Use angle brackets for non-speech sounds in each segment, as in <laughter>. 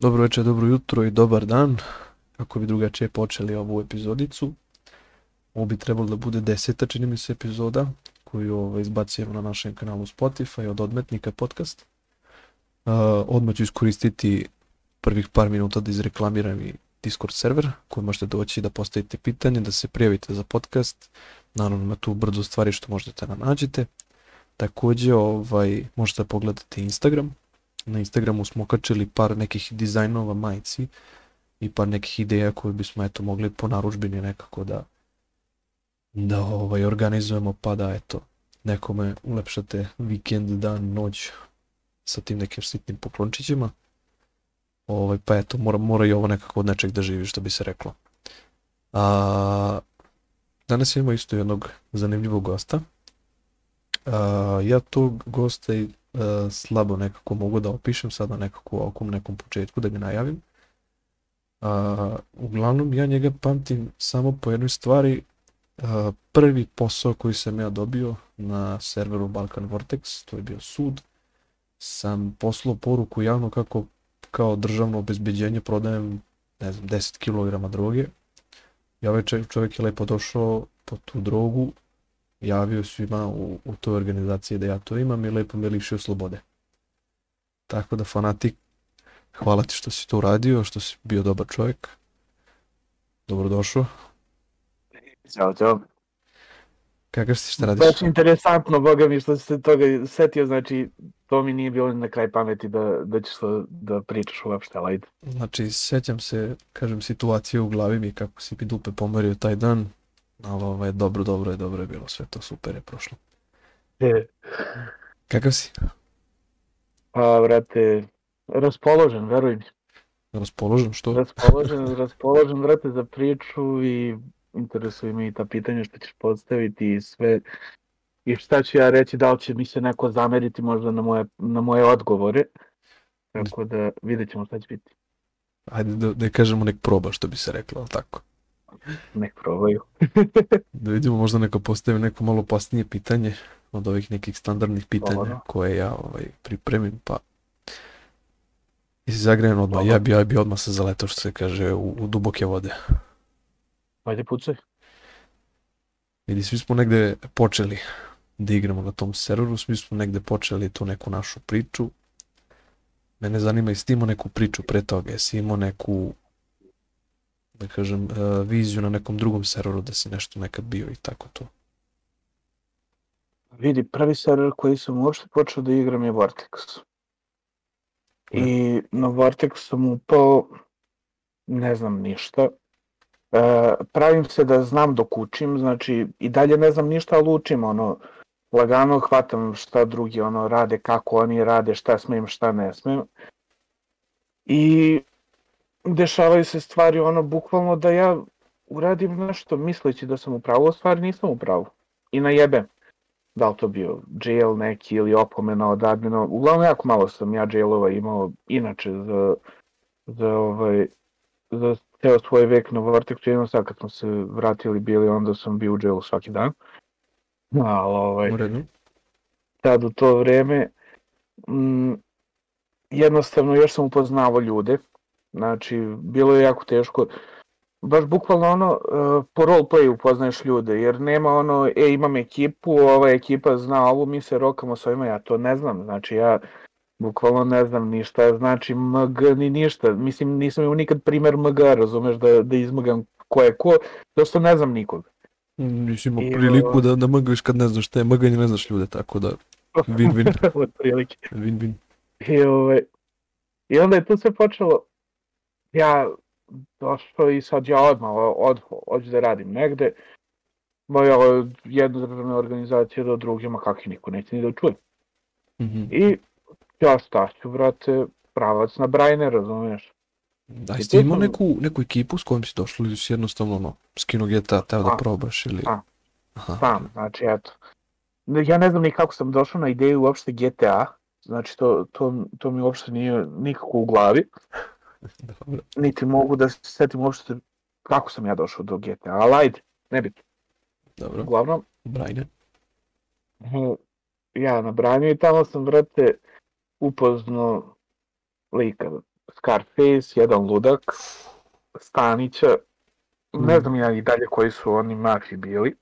Dobro večer, dobro jutro i dobar dan. Kako bi drugačije počeli ovu epizodicu. Ovo bi trebalo da bude deseta, čini mi se, epizoda koju ovaj, izbacujemo na našem kanalu Spotify od Odmetnika podcast. Uh, odmah ću iskoristiti prvih par minuta da izreklamiram i Discord server koji možete doći da postavite pitanje, da se prijavite za podcast. Naravno ima tu brzo stvari što možete da nađete. Takođe ovaj, možete da pogledate Instagram na Instagramu smo okačili par nekih dizajnova majici i par nekih ideja koje bismo eto mogli po naručbini nekako da da ovaj organizujemo pa da eto nekome ulepšate vikend, dan, noć sa tim nekim sitnim poklončićima. Ovaj, pa eto, mora, mora i ovo nekako od nečeg da živi, što bi se reklo. A, danas imamo isto jednog zanimljivog gosta. A, ja tog gosta uh, slabo nekako mogu da opišem sada nekako u ovom nekom početku da ga najavim. Uh, uglavnom ja njega pamtim samo po jednoj stvari. Uh, prvi posao koji sam ja dobio na serveru Balkan Vortex, to je bio sud, sam poslao poruku javno kako kao državno obezbeđenje prodajem ne znam, 10 kg droge. Ja ovaj čovjek je lepo došao po tu drogu, javio svima u, u toj organizaciji da ja to imam i lepo me lišio slobode. Tako da fanatik, hvala ti što si to uradio, što si bio dobar čovjek. Dobrodošao. Ćao, čao. Kakav si, šta radiš? Baš interesantno, boga mi, što se toga setio, znači, to mi nije bilo na kraj pameti da, da ćeš to da pričaš uopšte, ali ajde. Znači, sećam se, kažem, situacije u glavi mi kako si mi dupe pomerio taj dan, ali ovaj, dobro, dobro je, dobro je bilo sve to, super je prošlo. E. Kakav si? Pa, vrate, raspoložen, veruj mi. Raspoložen, što? Raspoložen, <laughs> raspoložen, vrate, za priču i interesuje me i ta pitanja što ćeš postaviti i sve. I šta ću ja reći, da li će mi se neko zameriti možda na moje, na moje odgovore. Tako da vidjet ćemo šta će biti. Ajde da, da kažemo nek proba što bi se reklo, ali tako. Nek probaju. <laughs> da vidimo možda neko postavi neko malo pasnije pitanje od ovih nekih standardnih pitanja Dobro. koje ja ovaj, pripremim, pa i se zagrejem odmah, ja bi, ja bi odmah se zaletao što se kaže u, u duboke vode. Ajde pucaj. Vidi, svi smo negde počeli da igramo na tom serveru, svi smo negde počeli tu neku našu priču. Mene zanima, jesi imao neku priču pre toga, jesi imao neku da kažem, uh, viziju na nekom drugom serveru da si nešto nekad bio i tako to? Vidi, prvi server koji sam uopšte počeo da igram je Vortex. I na Vortex sam upao, ne znam ništa. E, pravim se da znam dok učim, znači i dalje ne znam ništa, ali učim, ono, lagano hvatam šta drugi ono rade, kako oni rade, šta smem, šta ne smem. I dešavaju se stvari ono bukvalno da ja uradim nešto misleći da sam u pravu, a stvari nisam u pravu. I najebem. Da li to bio jail neki ili opomena od admina. Uglavnom jako malo sam ja jailova imao inače za, za ovaj za ceo svoj vek na Vortexu. Jedno sad kad smo se vratili bili onda sam bio u jailu svaki dan. Ali ovaj, tad u to vreme mm, jednostavno još sam upoznavao ljude Znači, bilo je jako teško. Baš bukvalno ono, uh, po roleplayu upoznaješ ljude, jer nema ono, e, imam ekipu, ova ekipa zna ovo, mi se rokamo s ovima, ja to ne znam. Znači, ja bukvalno ne znam ni šta znači MG, ni ništa. Mislim, nisam imao nikad primer MG, razumeš, da, da izmagam ko je ko, dosta ne znam nikog. Nisi imao priliku da, da magaš kad ne znaš je maganje, ne znaš ljude, tako da win-win. <laughs> Od prilike. Win-win. I, ovaj, I onda je to sve počelo, ja došao i sad ja odmah od, hoću da radim negde, moja od jedne državne organizacije do druge, ma kakvi niko neće ni da čuje. Mm -hmm. I ja staću, vrate, pravac na Brajne, razumeš? Da, jeste imao sam... neku, neku ekipu s kojom si došao ili si jednostavno ono, skino GTA, teo da probaš ili... A, Aha. sam, znači eto. Ja ne znam ni kako sam došao na ideju uopšte GTA, znači to, to, to mi uopšte nije nikako u glavi. Dobro. Niti mogu da se setim uopšte kako sam ja došao do GTA, ali ajde, nebitno. Dobro. Uglavnom. Brajne. Ja na Branju i tamo sam, vrate, upoznao lika Scarface, jedan ludak, Stanića, ne Mm. znam ja i dalje koji su oni mafiji bili.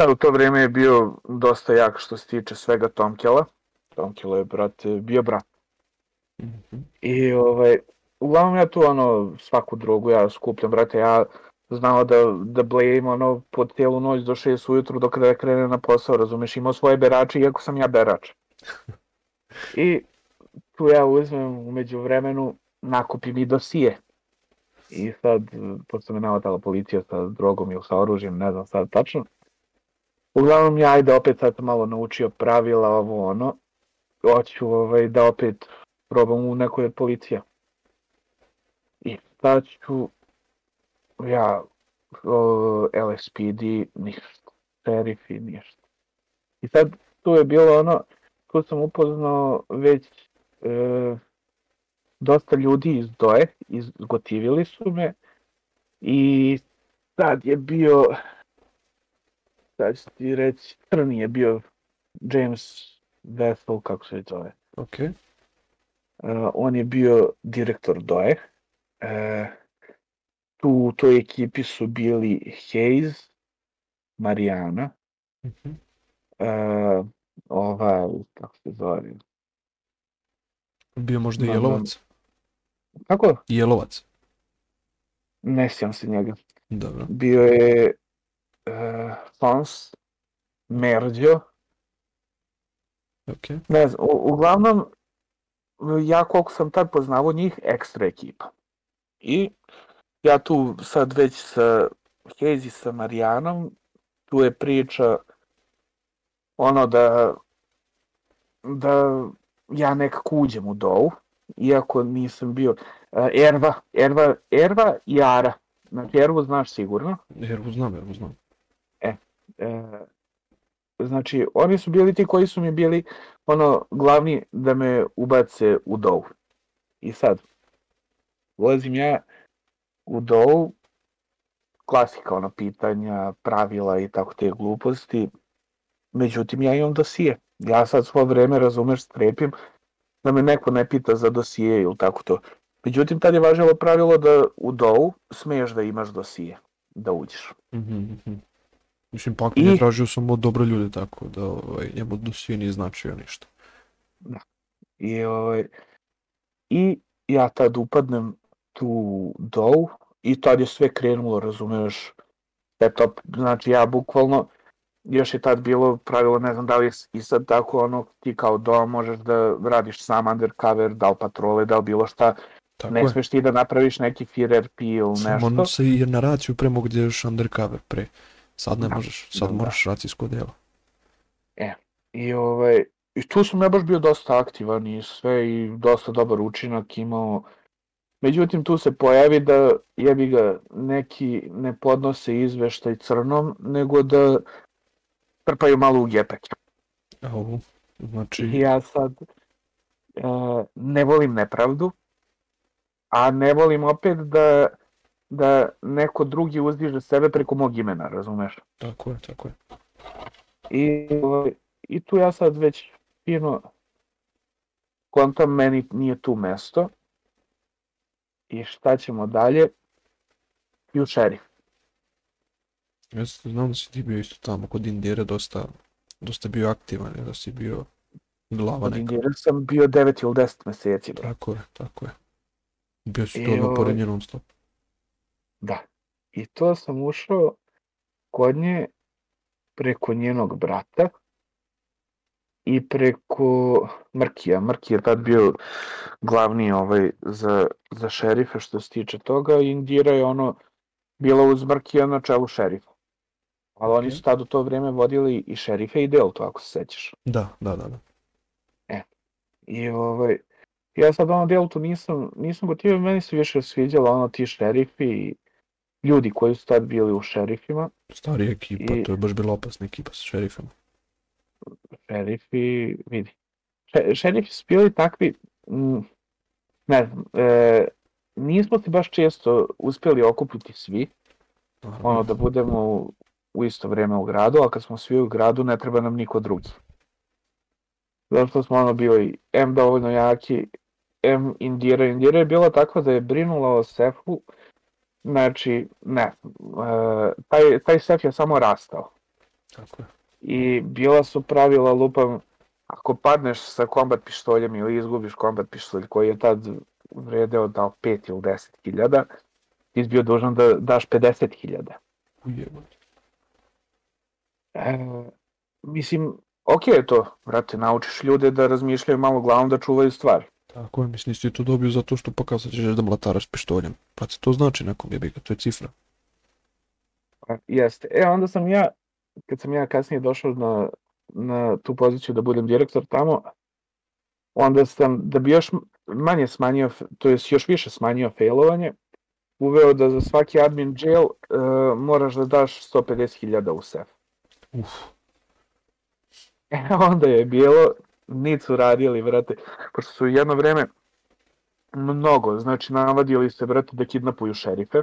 Sad u to vrijeme je bio dosta jak što se tiče svega Tomkela. Tomkelo je, brate, bio brat. I ovaj, uglavnom ja tu ono, svaku drogu ja skupljam, brate, ja znao da, da blejem ono po cijelu noć do 6 ujutru dok da krene na posao, razumeš, imao svoje berače iako sam ja berač. <laughs> I tu ja uzmem umeđu vremenu, nakupim i dosije. I sad, pošto me navatala policija sa drogom ili sa oružjem, ne znam sad tačno. Uglavnom ja ajde opet sad malo naučio pravila, ovo ono. Hoću ovaj, da opet probam u nekoj od policija. I sad ću ja o, LSPD ništa, šerifi ništa. I sad tu je bilo ono, tu sam upoznao već e, dosta ljudi iz Doje, izgotivili su me i sad je bio, sad ću ti reći, crni je bio James Vessel, kako se zove. Ok. Uh, on je bio direktor Doje. Uh, tu u toj ekipi su bili Hayes, Marijana, Mhm. uh, ova, kako se zove, Bio možda i Jelovac. kako? Jelovac. Ne sjećam se njega. Dobro. Bio je uh, Fons, Merđo, Ok. ne znam, u, uglavnom, ja koliko sam tad poznavao njih, ekstra ekipa. I ja tu sad već sa Hayes i sa Marijanom, tu je priča ono da da ja nekako uđem u dovu, iako nisam bio Erva, Erva, Erva i Ara. Znači Ervu znaš sigurno. Jer znam, jer znam. E, znači, oni su bili ti koji su mi bili ono glavni da me ubace u dovu. I sad, ulazim ja u dovu, klasika ono pitanja, pravila i tako te gluposti. Međutim, ja imam dosije. Ja sad svo vreme, razumeš, strepim da me neko ne pita za dosije ili tako to. Međutim, tad je važilo pravilo da u dovu smiješ da imaš dosije, da uđeš. Mhm, mhm. Mislim, pak I- je tražio samo dobre ljude, tako da ovaj, njemu dosije nije značio ništa. I, ovaj, I ja tad upadnem tu dow i tad je sve krenulo, razumeš, setup, znači ja bukvalno, još je tad bilo pravilo, ne znam da li je i sad tako ono, ti kao dom možeš da radiš sam undercover, da li patrole, da li bilo šta, Tako ne je. smeš ti da napraviš neki FRP ili Samo nešto. se i na raciju premo gdje još undercover pre. Sad ne Da. možeš, sad Da, da. moraš racijsko djelo. I, ovaj, I tu sam ja baš bio dosta aktivan i sve i dosta dobar učinak imao. Međutim, tu se pojavi da jebi ga neki ne podnose izveštaj crnom, nego da trpaju malo u gepek. Au, znači, ja sad e, ne volim nepravdu, a ne volim opet da, da neko drugi uzdiže sebe preko mog imena, razumeš? tako je, tako je. I, ovaj, I tu ja sad već fino kontam meni nije tu mesto. I šta ćemo dalje? I u šerif. Ja znam da si ti bio isto tamo kod Indire dosta, dosta bio aktivan, da si bio glava Od neka. Indire sam bio 9 ili 10 meseci. Bro. Tako je, tako je. Bio si to ovaj- pored nje non stop. Da. I to sam ušao kod nje preko njenog brata i preko Mrkija. Mrki je tad bio glavni ovaj za, za šerife što se tiče toga Indira je ono bila uz Mrkija na čelu šerifa. Ali oni Ok. su tad u to vrijeme vodili i šerife i Deltu, ako se sećaš. Da, da, da, da. I ovaj, ja sad ono Deltu nisam, nisam gotivio, meni se više sviđalo ono ti šerifi i ljudi koji su tad bili u šerifima. Stari ekipa, I- to je baš bila opasna ekipa sa šerifima. šerifi, vidi. Še, šerifi su bili takvi, mm, ne znam, e, nismo se baš često uspjeli okupiti svi, Naravno. ono da budemo u, u isto vrijeme u gradu, a kad smo svi u gradu ne treba nam niko drugi. Zato što smo ono bili M dovoljno jaki M Indira. Indira je bila takva da je brinula o sefu, znači, ne, uh, taj, taj sef je samo rastao. Tako je. I bila su pravila, lupam, ako padneš sa kombat pištoljem ili izgubiš kombat pištolj koji je tad vredeo da 5 ili 10 hiljada, ti bio dužan da daš 50 hiljada. E, mislim, ok je to, brate, naučiš ljude da razmišljaju malo glavom da čuvaju stvari. Tako je, mislim, nisi to dobio zato što pokazat ćeš da mlataraš pištoljem. Pa se to znači nekom jebi ga, to je cifra. Jeste. E, onda sam ja, kad sam ja kasnije došao na, na tu poziciju da budem direktor tamo, onda sam, da bi još manje smanjio, to jest još više smanjio failovanje, uveo da za svaki admin jail uh, moraš da daš 150.000 u sef. Uf, <laughs> E, onda je bilo, nic su radili, brate, pošto su jedno vreme mnogo, znači navadili se, brate, da kidnapuju šerife.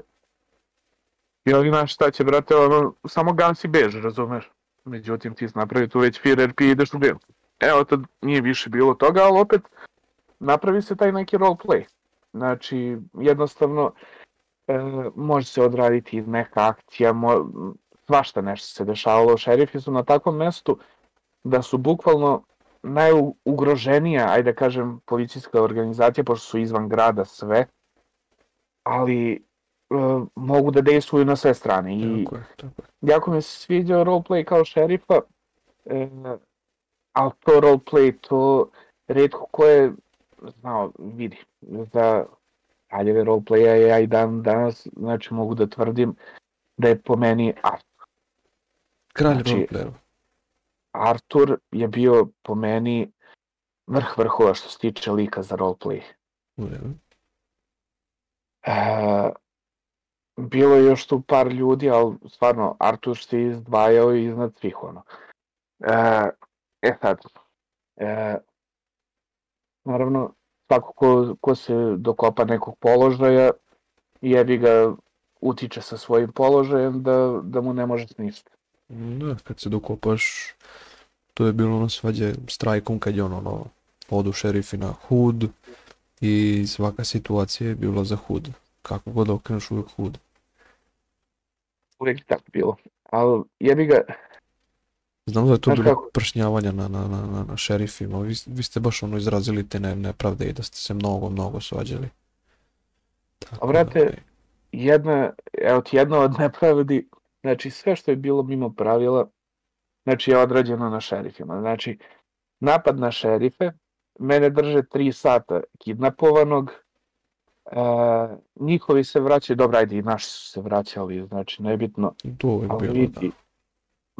I oni znaš šta će, brate, ono, samo gansi bež, razumeš? Međutim, ti si napravi tu već fear RP i ideš u game. Evo, tad nije više bilo toga, ali opet napravi se taj neki roleplay. Znači, jednostavno, e, može se odraditi neka akcija, mo, svašta nešto se dešavalo. Šerifi su na takvom mestu da su bukvalno najugroženija, ajde da kažem, policijska organizacija, pošto su izvan grada sve, ali e, mogu da dejstvuju na sve strane. I tako je, tako je. jako mi se sviđao roleplay kao šerifa, e, ali to roleplay, to redko ko je znao, vidi, za haljeve roleplaya ja i dan danas, znači mogu da tvrdim da je po meni Artur. Kralj Znači, roleplayera. Artur je bio po meni vrh vrhova što se tiče lika za roleplay. U redu. E, bilo je još tu par ljudi, ali stvarno Artur se izdvajao iznad svih ono. E, e sad, e, naravno, svako ko, ko se dokopa nekog položaja, jebi ga utiče sa svojim položajem da, da mu ne može ništa. Da, kad se dokopaš, to je bilo ono svađe s trajkom kad je ono, ono, odu šerifi na hud i svaka situacija je bila za hud. Kako god okreneš uvijek hud. Uvijek je tako bilo. Ali jebi ga, Znam da je to Znaš bilo kako? pršnjavanja na, na, na, na, na šerifima, vi, vi ste baš ono izrazili te ne, nepravde i da ste se mnogo, mnogo svađali. Tako A brate, da, ovaj, jedna, evo ti jedna od <laughs> nepravdi, znači sve što je bilo mimo pravila, znači je odrađeno na šerifima. Znači, napad na šerife, mene drže tri sata kidnapovanog, e, njihovi se vraćaju, dobro, ajde i naši su se vraćali, znači nebitno, to je uvijek ali bilo, da.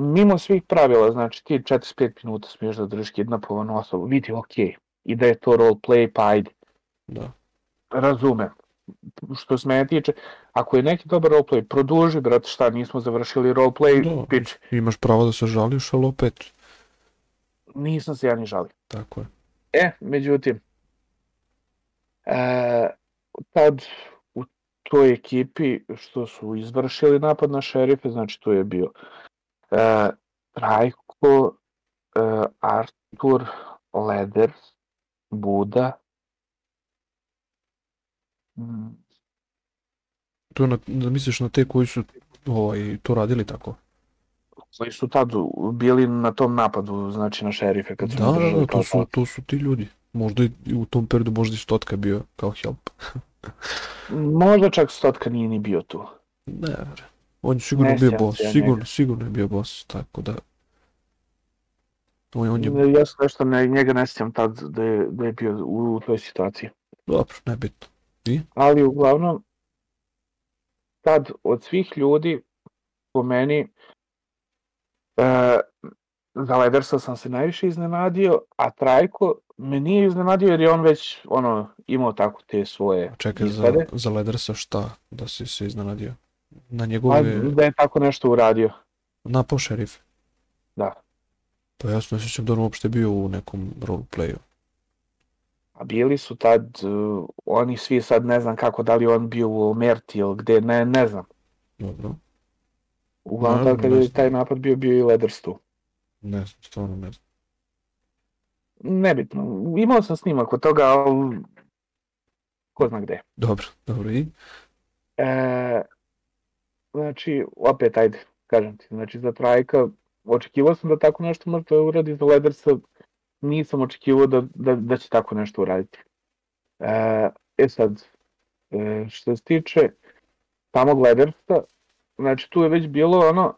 mimo svih pravila, znači ti 45 minuta smiješ da držiš kidnapovanu osobu, vidi, okej, i da je to roleplay, pa ajde, da. razumem. Što se mene tiče, ako je neki dobar roleplay, produži, brate, šta, nismo završili roleplay, Da. pič, Imaš pravo da se žališ, ali opet, nisam se ja ni žalio. tako je. E, međutim, e, tad u toj ekipi što su izvršili napad na šerife, znači to je bio e, Trajko, e, Artur, Leder, Buda, To na, da misliš na te koji su ovaj, to radili tako? koji su tad bili na tom napadu, znači na šerife kad su Da, da, držali da, to kao su, tako. to su ti ljudi. Možda i u tom periodu možda i stotka bio kao help. <laughs> Možda čak Stotka nije ni bio tu. Ne, on je sigurno Ne bio boss, sigurno, njega. sigurno je bio boss, tako da... On, on je, Ja se nešto ne, njega ne sjećam tad da je, da je bio u, u toj situaciji. dobro, nebitno. Ali uglavnom, tad od svih ljudi, po meni, e, za Ledersa sam se najviše iznenadio, a Trajko me nije iznenadio jer je on već ono, imao tako te svoje A Čekaj, za, ispade. za Ledersa šta da si se iznenadio? Na A, njegove... da je tako nešto uradio. Napao šerif. Da. Pa ja se ne sjećam da on uopšte bio u nekom roleplayu. A bili su tad, uh, oni svi sad ne znam kako, da li on bio u Merti ili gde, ne, ne znam. Dobro. Uglavnom tad kad je taj napad bio, bio i Leders tu. Ne znam, stvarno ne znam. Nebitno, imao sam snimak od toga, ali ko zna gde. Dobro, dobro i? E, znači, opet, ajde, kažem ti, znači za trajka, očekivao sam da tako nešto može da uradi za Ledersa, nisam očekivao da, da, da će tako nešto uraditi. E, e sad, e, što se tiče samog Ledersa, znači tu je već bilo ono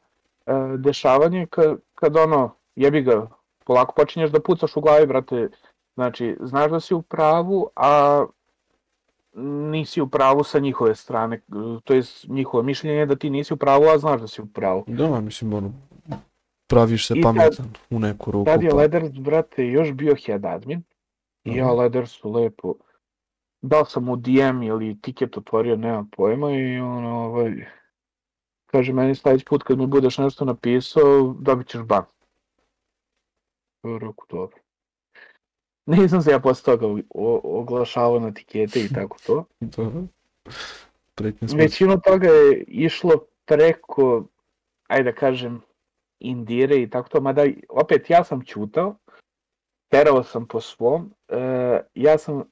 e, dešavanje kad, kad ono, jebi ga, polako počinješ da pucaš u glavi, brate, znači, znaš da si u pravu, a nisi u pravu sa njihove strane, to je njihovo mišljenje da ti nisi u pravu, a znaš da si u pravu. Da, mislim, ono, praviš se I pametan tad, u neku ruku. Tad je pa... Leders, brate, još bio head admin i ja Ledersu lepo dao sam mu DM ili tiket otvorio, nema pojma i ono, ovaj, kaže meni sledeći put kad mi budeš nešto napisao, dobit ćeš ban. Roku, dobro. <laughs> Nisam se ja posle toga oglašavao na tikete i tako to. <laughs> Dobro. Većinu toga je išlo preko, ajde da kažem, indire i tako to, mada opet ja sam čutao, terao sam po svom, e, ja sam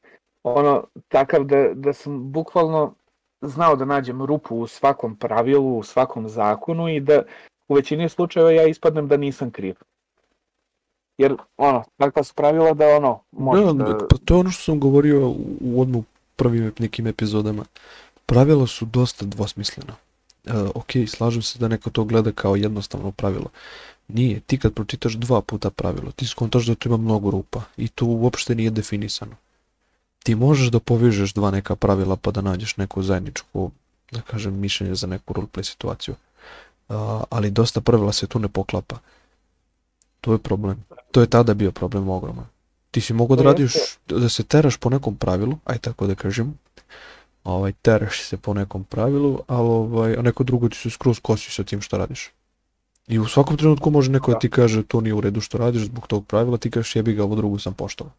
ono takav da, da sam bukvalno znao da nađem rupu u svakom pravilu, u svakom zakonu i da u većini slučajeva ja ispadnem da nisam kriv. Jer, ono, takva su pravila da ono, može da, da... Pa to je ono što sam govorio u odmu prvim nekim epizodama. Pravila su dosta dvosmislena. E, ok, slažem se da neko to gleda kao jednostavno pravilo. Nije, ti kad pročitaš dva puta pravilo, ti skontaš da tu ima mnogo rupa i to uopšte nije definisano. Ti možeš da povežeš dva neka pravila pa da nađeš neku zajedničku, da kažem, mišljenje za neku roleplay situaciju. Uh, ali dosta pravila se tu ne poklapa. To je problem. To je tada bio problem ogroman. Ti si mogao da radiš, da se teraš po nekom pravilu, aj tako da kažem, ovaj, teraš se po nekom pravilu, ali ovaj, a neko drugo ti se skroz kosi sa tim što radiš. I u svakom trenutku može neko da ti kaže to nije u redu što radiš zbog tog pravila, ti kažeš jebi ga, ovo drugu sam poštovao.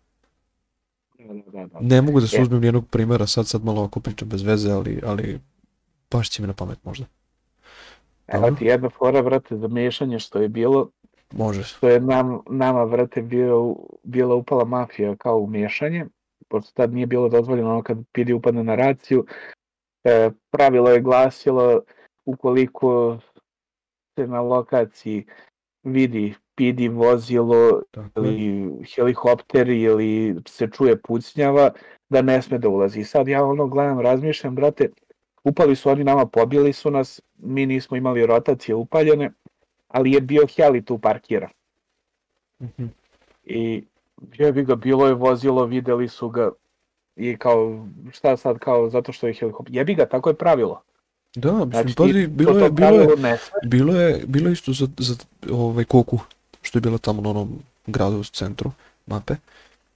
Da, da, da. Ne mogu da se uzmem nijednog primjera, sad sad malo ako pričam bez veze, ali, ali baš će mi na pamet možda. Evo ti jedna fora, brate, za mešanje što je bilo, Može. Što je nam, nama, vrate, bio, bila upala mafija kao u miješanje, pošto tad nije bilo dozvoljeno ono kad PD upadne na raciju. E, pravilo je glasilo ukoliko se na lokaciji vidi PD vozilo Tako. ili helikopter ili se čuje pucnjava, da ne sme da ulazi. I sad ja ono gledam, razmišljam, brate, upali su oni nama, pobili su nas, mi nismo imali rotacije upaljene, ali je bio heli tu parkiran. Mm -hmm. I je bi ga, bilo je vozilo, videli su ga i kao, šta sad, kao, zato što je helikopter, jebi ga, tako je pravilo. Da, mislim, znači, pazi, bilo je, bilo je, bilo je, bilo je isto za, za ovaj koku, što je bilo tamo na onom gradu u centru mape.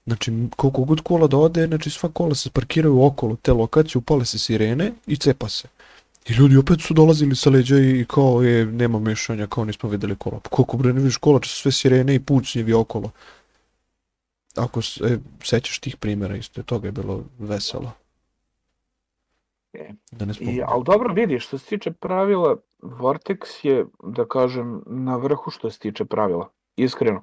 Znači, koliko god kola da ode, znači sva kola se parkiraju okolo te lokacije, upale se sirene i cepa se. I ljudi opet su dolazili sa leđa i kao je, nema mešanja, kao nismo videli kola. Pa koliko bre ne vidiš kola, sve sirene i pucnjevi okolo. Ako se, e, sećaš tih primjera isto, toga je bilo veselo. E, da ne I, ali dobro vidiš, što se tiče pravila, Vortex je, da kažem, na vrhu što se tiče pravila. Iskreno.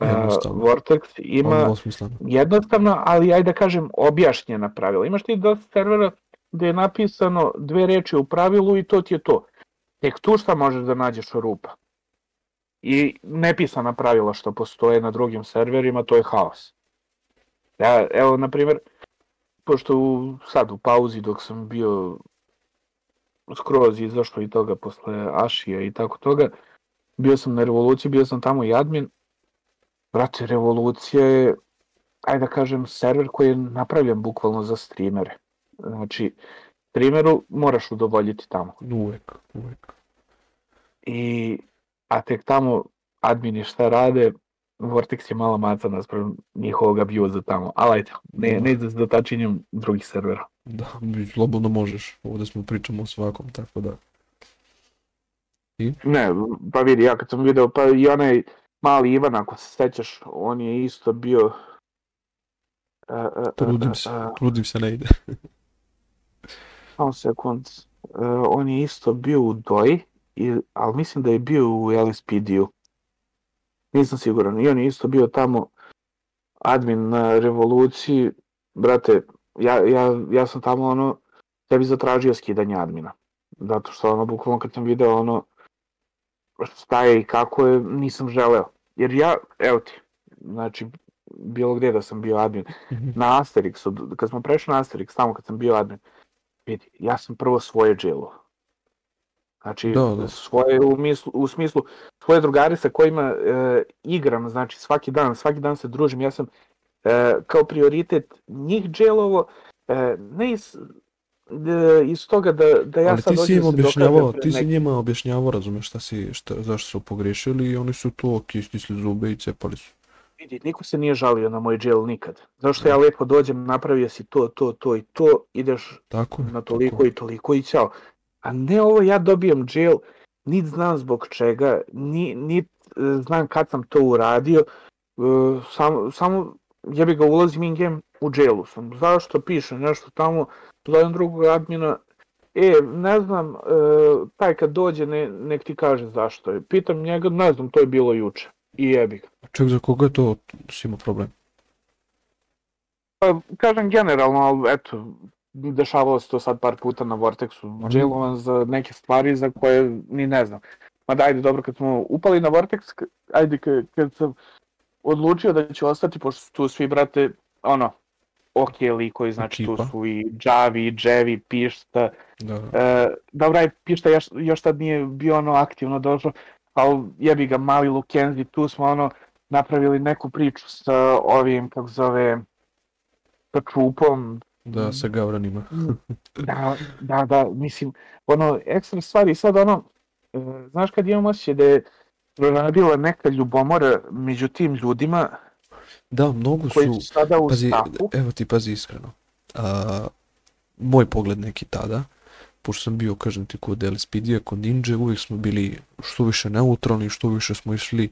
Uh, Vortex ima jednostavno, ali ajde da kažem objašnjena pravila. Imaš ti dosta servera gde je napisano dve reči u pravilu i to ti je to. Tek tu šta možeš da nađeš rupa. I nepisana pravila što postoje na drugim serverima, to je haos. Ja, evo, na primjer, pošto u, sad u pauzi dok sam bio skroz izašao i toga posle Ašija i tako toga, bio sam na revoluciji, bio sam tamo i admin. Brate, revolucija je, ajde da kažem, server koji je napravljen bukvalno za streamere. Znači, primeru moraš udovoljiti tamo. Uvek, uvek. I, a tek tamo admini šta rade, Vortex je mala maca naspram njihovog abuza tamo. Ali ajde, ne, da. ne ide s dotačenjem drugih servera. Da, slobodno možeš. Ovde smo pričamo o svakom, tako da. I? Ne, pa vidi, ja kad sam video, pa i onaj mali Ivan, ako se sećaš, on je isto bio... Uh, uh, trudim se, uh, trudim se, ne ide. Samo sekund. Uh, on je isto bio u Doji, i, ali mislim da je bio u LSPD-u. Nisam siguran. I on je isto bio tamo admin na revoluciji. Brate, ja, ja, ja sam tamo ono, tebi zatražio skidanje admina. Zato što ono, bukvalno kad sam video ono, šta je i kako je, nisam želeo. Jer ja, evo ti, znači, bilo gde da sam bio admin, Mhm. na Asterixu, kad smo prešli na Asterix, tamo kad sam bio admin, vidi, ja sam prvo svoje dželo. Znači, Da, da. svoje u, mislu, u smislu, svoje drugare sa kojima e, igram, znači svaki dan, svaki dan se družim, ja sam e, kao prioritet njih dželovo, e, ne iz, e, iz toga da, da ja Ali sad ti si im da objašnjavao, ti si njima objašnjavao, razumeš šta si, šta, zašto su pogrešili i oni su to ok, stisli zube i cepali su. Vidi, niko se nije žalio na moj džel nikad. Zašto ja lepo dođem, napravio si to, to, to i to, ideš Tako na tako toliko je. i toliko i ćao. A ne ovo ja dobijam jail, nit znam zbog čega, ni, nit e, znam kad sam to uradio, e, samo, samo jebi ga ulazim in game u jailu sam. Zašto piše nešto tamo, zovem drugog admina, e, ne znam, e, taj kad dođe ne, nek ti kaže zašto je. Pitam njega, ne znam, to je bilo juče. I jebi ga. Ček, za koga je to si imao problem? Pa, kažem generalno, ali eto, dešavalo se to sad par puta na Vortexu. Mhm. Jailovan za neke stvari za koje ni ne znam. Ma da, ajde, dobro, kad smo upali na Vortex, ajde, kad, kad sam odlučio da ću ostati, pošto su tu svi, brate, ono, ok likovi, znači Ekipa. tu su i Javi, i Jevi, Pišta. Da, E, dobra je, Pišta još, još tad nije bio ono aktivno došao, ali jebi ga, mali Lukenzi, tu smo ono, napravili neku priču sa ovim, kako zove, sa čupom, da, sa gavranima. <laughs> da, da, da, mislim, ono, ekstra stvari, sad ono, e, znaš kad imam osjećaj da je proradila neka ljubomora među tim ljudima Da, mnogo koji su, su sada u pazi, evo ti pazi iskreno. A, moj pogled neki tada, pošto sam bio, kažem ti, kod LSPD-a, kod Ninja, uvijek smo bili što više neutralni, što više smo išli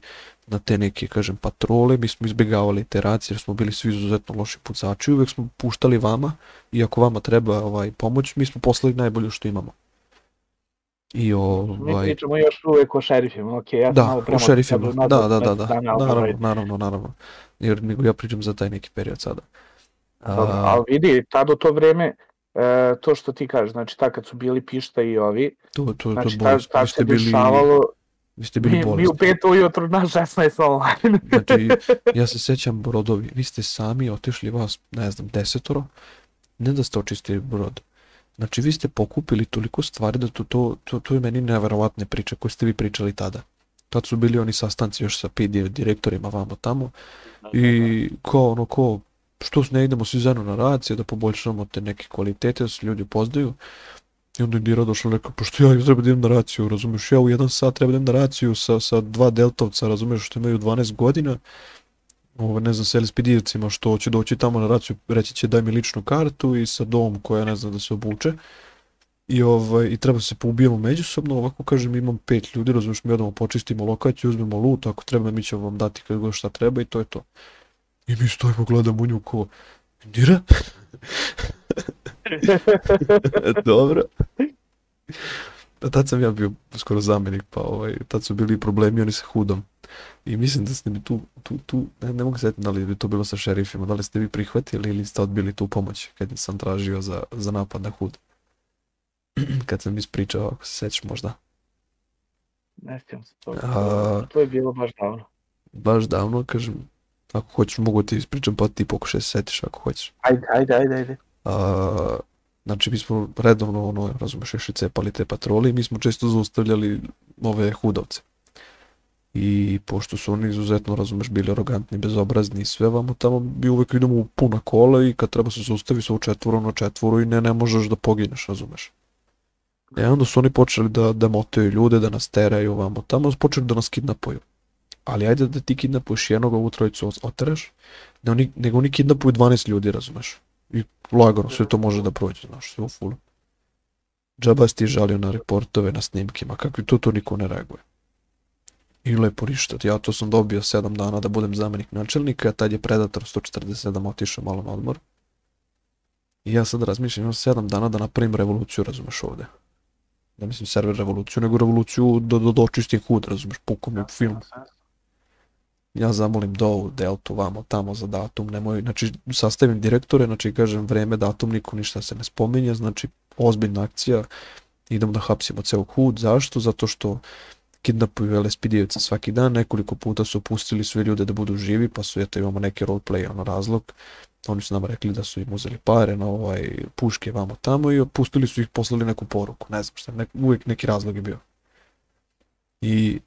na te neke, kažem, patrole, mi smo izbjegavali iteracije jer smo bili svi izuzetno loši pucači, uvijek smo puštali vama i ako vama treba ovaj, pomoć, mi smo poslali najbolje što imamo. I mi ovaj, pričamo još uvek o šerifima, ok, ja sam da, malo o prema šerifima, nazad da, da, da, 15 da, dana, ali naravno, ovaj, naravno, naravno, jer nego ja pričam za taj neki period sada. A, ali vidi, tad u to vreme, e, to što ti kažeš, znači tad kad su bili Pišta i ovi, to, to, to znači bolest, tad ste se bili, dešavalo, vi ste bili mi, mi u pet ujutru na 16 online. <laughs> Znači, ja se sećam brodovi, vi ste sami otišli vas, ne znam, desetoro, ne da ste očistili brod. Znači, vi ste pokupili toliko stvari da to, to, to, to je meni neverovatne priče koje ste vi pričali tada. Tad su bili oni sastanci još sa PD direktorima vamo tamo i ko ono ko što ne idemo svi zajedno na racije da poboljšamo te neke kvalitete da se ljudi upoznaju i onda je Dira došla rekao pošto ja treba da idem na raciju razumeš ja u jedan sat treba da idem na raciju sa, sa dva deltovca razumeš što imaju 12 godina ovo, ne znam, sa LSPD-evcima što će doći tamo na raciju, reći će daj mi ličnu kartu i sa dom koja ne zna da se obuče. I, ovaj, I treba se poubijemo međusobno, ovako kažem imam pet ljudi, razumiješ, mi odemo počistimo lokaciju, uzmemo loot, ako treba mi ćemo vam dati kad god šta treba i to je to. I mi stojimo gledamo u nju ko, Dira? <laughs> Dobro. A tad sam ja bio skoro zamjenik, pa ovaj, tad su bili problemi oni sa hudom. I mislim da ste mi tu, tu, tu ne, ne mogu sjetiti da li bi to bilo sa šerifima, da li ste vi prihvatili ili ste odbili tu pomoć kad sam tražio za, za napad na hud. <clears throat> kad sam ispričao, ako se sećaš možda. ne sjećam se toga, A- to je bilo baš davno. Baš davno, kažem, ako hoćeš mogu ti ispričam pa ti pokušaj se setiš ako hoćeš. Ajde, ajde, ajde, ajde. A, znači mi smo redovno, ono, razumeš, još cepali te patrole i mi smo često zaustavljali ove hudovce. I pošto su oni izuzetno, razumeš, bili arogantni, bezobrazni i sve vamo tamo, mi uvek idemo u puna kola i kad treba se zaustavi se u četvoru na četvoru i ne, ne možeš da pogineš, razumeš. E onda su oni počeli da, da motaju ljude, da nas teraju vamo tamo, počeli da nas kidnapuju. Ali ajde da ti kidnapuješ jednog, ovu trojicu ot- otereš, ne, oni, nego oni kidnapuju 12 ljudi, razumeš. I lagano sve to može da prođe, znaš, sve u fullu. Džaba si ti žalio na reportove, na snimkima, kakvi to, to niko ne reaguje. I lepo ništa, ja to sam dobio 7 dana da budem zamenik načelnika, tad je Predator 147 otišao malo na odmor. I ja sad razmišljam, imam 7 dana da napravim revoluciju, razumeš ovde. Da mislim server revoluciju, nego revoluciju da, da, da očistim hud, razumeš, pukom u film. Ja zamolim Dovu, Deltu, vamo, tamo za datum, nemoj, znači sastavim direktore, znači kažem vreme, datum, niko ništa se ne spominje, znači ozbiljna akcija, idemo da hapsimo ceo hud, zašto? Zato što kidnapuju LSPD-evca svaki dan, nekoliko puta su pustili sve ljude da budu živi, pa su eto imamo neki roleplay, ono razlog, oni su nam rekli da su im uzeli pare na ovaj puške vamo tamo i pustili su ih, poslali neku poruku, ne znam šta, nek, uvijek neki razlog je bio. I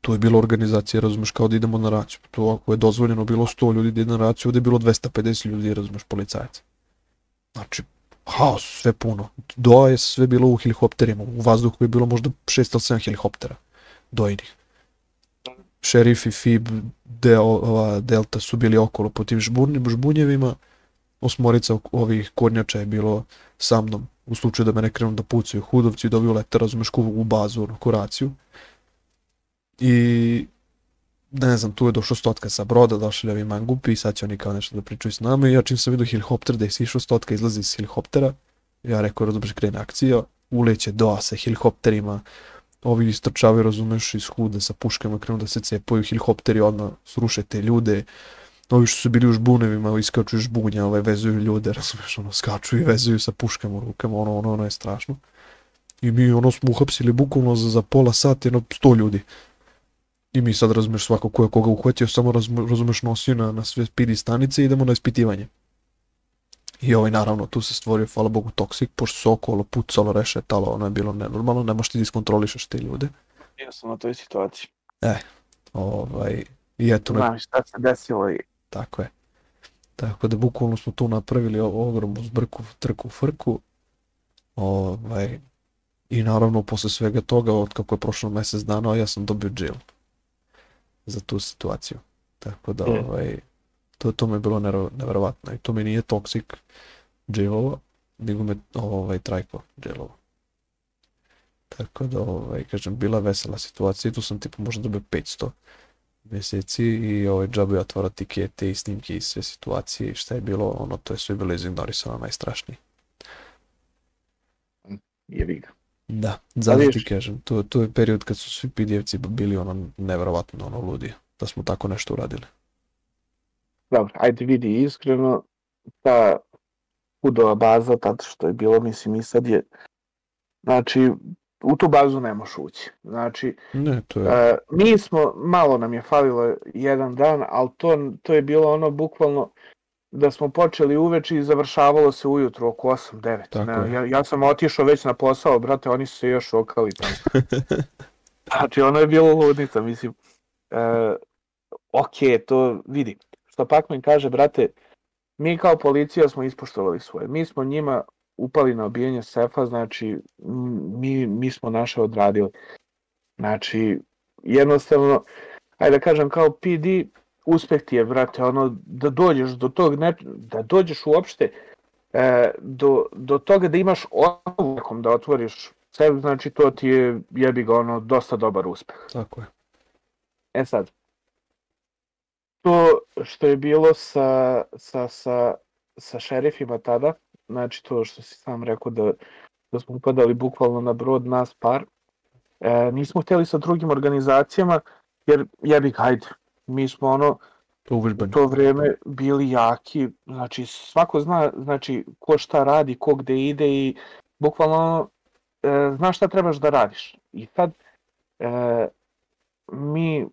tu je bila organizacija, razumeš, kao da idemo na raciju. To ako je dozvoljeno bilo 100 ljudi da ide na raciju, ovde je bilo 250 ljudi, razumeš, policajaca. Znači, haos, sve puno. Doa je sve bilo u helikopterima, u vazduhu je bilo možda 6 ili 7 helikoptera dojnih. Šerif i FIB del, ova, Delta su bili okolo po tim žburnim žbunjevima, osmorica ovih kornjača je bilo sa mnom u slučaju da me ne krenu da pucaju hudovci i dobiju lete, razumeš, u bazu, ono, kuraciju. I ne znam, tu je došao stotka sa broda, došli ovi mangupi i sad će oni kao nešto da pričaju s nama i ja čim sam vidio helikopter da je sišao stotka, izlazi iz helikoptera, ja rekao, razumeš, krene akcija, uleće doa sa helikopterima, ovi istrčavaju, razumeš, iz hude sa puškama, krenu da se cepaju, helikopteri odmah sruše te ljude, ovi što su bili u žbunevima, iskaču iz žbunja, ovaj, vezuju ljude, <laughs> razumeš, ono, skaču i vezuju sa puškama u rukama, ono, ono, ono je strašno. I mi, ono, smo uhapsili bukvalno za, za pola sata, jedno, sto ljudi. I mi sad, razumeš, svako ko je koga uhvatio, samo, razumeš, nosio na, na sve pidi stanice i idemo na ispitivanje. I ovaj, naravno, tu se stvorio, hvala Bogu, toksik, pošto se okolo pucalo, rešetalo, ono je bilo nenormalno, ne možeš ti iskontrolišeš te ljude. Ja sam na toj situaciji. E, ovaj, i eto... Znam šta se desilo i... Tako je. Tako da bukvalno smo tu napravili ogromnu zbrku, trku, frku. Ovaj, I naravno, posle svega toga, od kako je prošlo mesec dana, ja sam dobio jail za tu situaciju. Tako da, mm. ovaj, to, to mi je bilo neverovatno. I to mi nije toksik jailova, nego me ovaj, trajko jailova. Tako da, ovaj, kažem, bila vesela situacija i tu sam tipa možda dobio 500 meseci i ovaj džabu je otvarao tikete i snimke i sve situacije i šta je bilo, ono, to je sve bilo izignorisano najstrašnije. Jebi ga. Da, zato ti kažem, to, to je period kad su svi pdf bili ono neverovatno ono ludi, da smo tako nešto uradili. Dobro, ajde vidi iskreno, ta hudova baza, tad što je bilo, mislim i sad je, znači, u tu bazu ne možeš ući. Znači, ne, to je... Uh, mi smo, malo nam je falilo jedan dan, ali to, to je bilo ono bukvalno da smo počeli uveče i završavalo se ujutro oko 8-9. Ne, ja, ja sam otišao već na posao, brate, oni su se još okali tamo. <laughs> znači, ono je bilo ludnica, mislim. Uh, ok, to vidi. Što Pakman kaže, brate, mi kao policija smo ispoštovali svoje. Mi smo njima upali na obijenje sefa, znači mi, mi smo naše odradili. Znači, jednostavno, ajde da kažem, kao PD, uspeh ti je, brate, ono, da dođeš do tog, ne, da dođeš uopšte e, do, do toga da imaš odlukom da otvoriš sebe, znači to ti je, jebi ga, ono, dosta dobar uspeh. Tako je. E sad, to što je bilo sa, sa, sa, sa šerifima tada, znači to što si sam rekao da, da smo upadali bukvalno na brod nas par, e, nismo htjeli sa drugim organizacijama, jer jebi ga, hajde, mi smo ono, to, u to vreme bili jaki, znači svako zna znači, ko šta radi, ko gde ide i bukvalno ono, e, znaš šta trebaš da radiš. I sad e, mi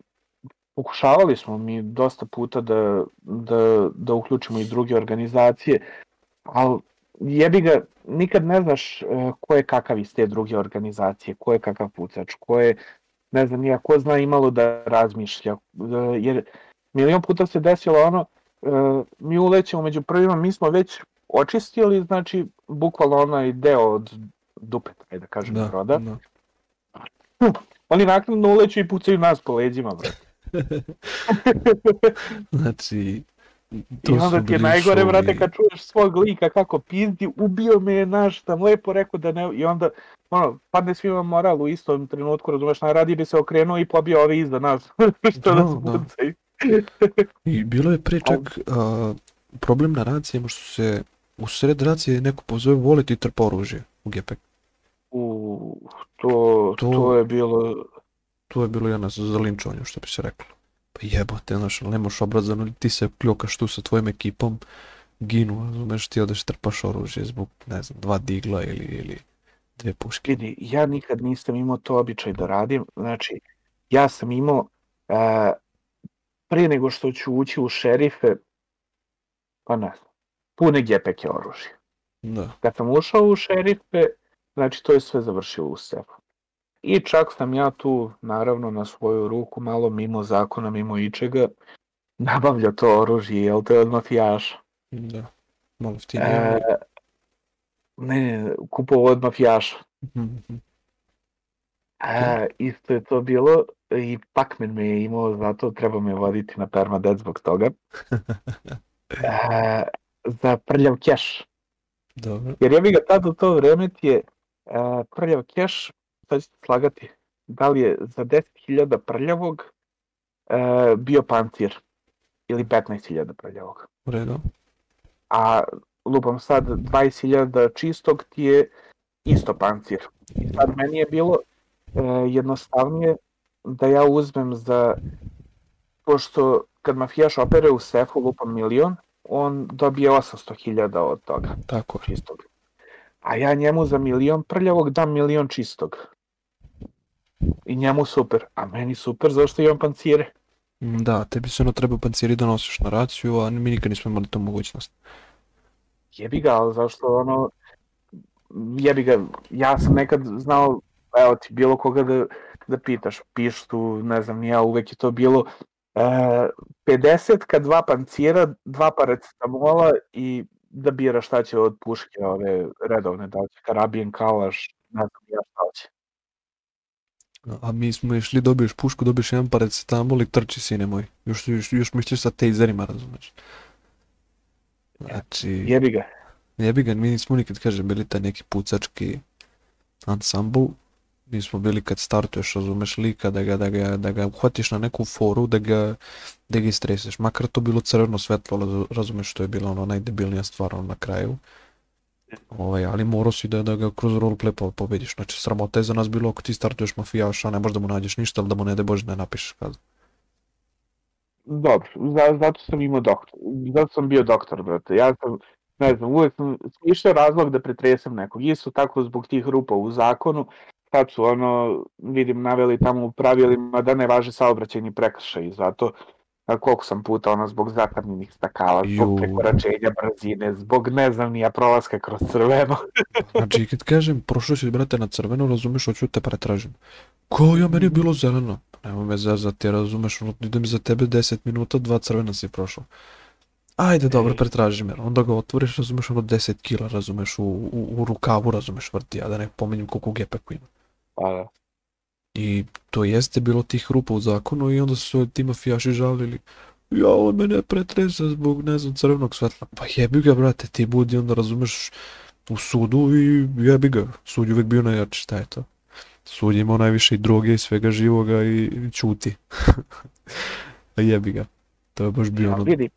pokušavali smo mi dosta puta da, da, da uključimo i druge organizacije, ali jebi ga, nikad ne znaš uh, ko je kakav iz te druge organizacije, ko je kakav pucač, ko je, ne znam, nija, ko zna imalo da razmišlja, uh, jer milion puta se desilo ono, uh, mi ulećemo među prvima, mi smo već očistili, znači, bukvalno onaj deo od dupeta, ajde da kažem, da, roda. Da. <laughs> Oni naknadno uleću i pucaju nas po leđima, brate. <laughs> znači, to I onda ti je najgore, šovi. brate, kad čuješ svog lika kako pizdi, ubio me je naš, tam lepo rekao da ne, i onda, ono, padne svima moral u istom trenutku, razumeš, najradije bi se okrenuo i pobio ove iza nas, <laughs> što da, da pucaju. I bilo je pre čak a, problem na racijama što se u sred racije neko pozove voliti i trpa oružje u GPEG. U, to, to, to je bilo tu je bilo jedna za linčovanje, što bi se reklo. Pa jebote, znaš, ali nemaš obrazano, ti se pljokaš tu sa tvojom ekipom, ginu, razumeš, ti odeš trpaš oružje zbog, ne znam, dva digla ili, ili dve puške. Vidi, ja nikad nisam imao to običaj da radim, znači, ja sam imao, e, prije nego što ću ući u šerife, pa ne znam, pune gepeke oružja. Da, Kad sam ušao u šerife, znači to je sve završilo u sefu. I čak sam ja tu, naravno, na svoju ruku, malo mimo zakona, mimo ičega, nabavljao to oružje, jel to je od mafijaša. da. Malo jeftinije. E, ne, ne, kupovao od mafijaša. Mhm, mhm. E, isto je to bilo i Pac-Man me je imao, zato treba me voditi na permadeath zbog toga. <laughs> E, za prljav keš. Dobro. Jer ja bi ga tad u to vreme ti je e, prljav keš, sad ću te slagati, da li je za 10.000 prljavog e, bio pancir ili 15.000 prljavog. U redu. A lupam sad 20.000 čistog ti je isto pancir. I sad meni je bilo e, jednostavnije da ja uzmem za, pošto kad mafijaš opere u sefu lupam milion, on dobije 800.000 od toga Tako čistog. A ja njemu za milion prljavog dam milion čistog. I njemu super, a meni super zašto imam pancire. Mm, Da, tebi se ono treba panciri da nosiš na raciju, a mi nikad nismo imali tu mogućnost. Jebi ga, ali zašto ono, jebi ga, ja sam nekad znao, evo ti bilo koga da, da pitaš, pištu, ne znam, ja, uvek je to bilo e, 50 ka dva pancira, dva paracetamola i da bira šta će od puške ove redovne, da li će karabin, kalaš, ne znam ja šta će. A mi smo išli, dobiješ pušku, dobiješ jedan paracetamol i trči sine moj. Još, još, još misliš sa tejzerima, razumeš? Znači, Jebi ga. jebi ga, mi nismo nikad, kažem, bili taj neki pucački ansambl. Mi smo bili kad startuješ, razumeš, lika, da ga, da ga, da ga uhvatiš na neku foru, da ga, da ga istreseš. Makar to bilo crveno svetlo, raz- razumeš, što je bila ono najdebilnija stvar ono, na kraju. Ovaj, ali morao si da, da ga kroz roleplay po- pobediš. Znači, sramota je za nas bilo ako ti startuješ mafijaša, ne možeš da mu nađeš ništa, ali da mu ne de Bože ne napišeš kaznu. Dobro, za, zato sam imao doktor, zato sam bio doktor, brate. Ja sam, ne znam, uvek sam išao razlog da pretresem nekog. Isto tako zbog tih rupa u zakonu, sad su ono, vidim, naveli tamo u pravilima da ne važe saobraćajni prekršaj, zato a koliko sam puta ono zbog zatamljenih stakala, zbog Ju. prekoračenja brzine, zbog ne znam nija prolaska kroz crveno. <laughs> Znači, kad kažem, prošao si, brate, na crveno, razumeš, hoću da te pretražim. Ko ja, meni je bilo zeleno. Nemoj me zezati, razumeš, ono, idem za tebe 10 minuta, dva crvena si prošao. Ajde, dobro, pretraži me. Onda ga otvoriš, razumeš, ono 10 kila, razumeš, u, u, u rukavu, razumeš, vrti, a da ne pominjem koliko gepeku ima. Pa da. I to jeste bilo tih rupa u zakonu i onda su ti mafijaši žalili. Ja, on mene pretresa zbog, ne znam, crvenog svetla. Pa jebi ga, brate, ti budi onda, razumeš, u sudu i jebi ga. Sud je uvijek bio najjači, šta je to? Sud je imao najviše i droge i svega živoga i, i čuti. <laughs> A jebi ga. To je baš bio Ja, ono... vidi,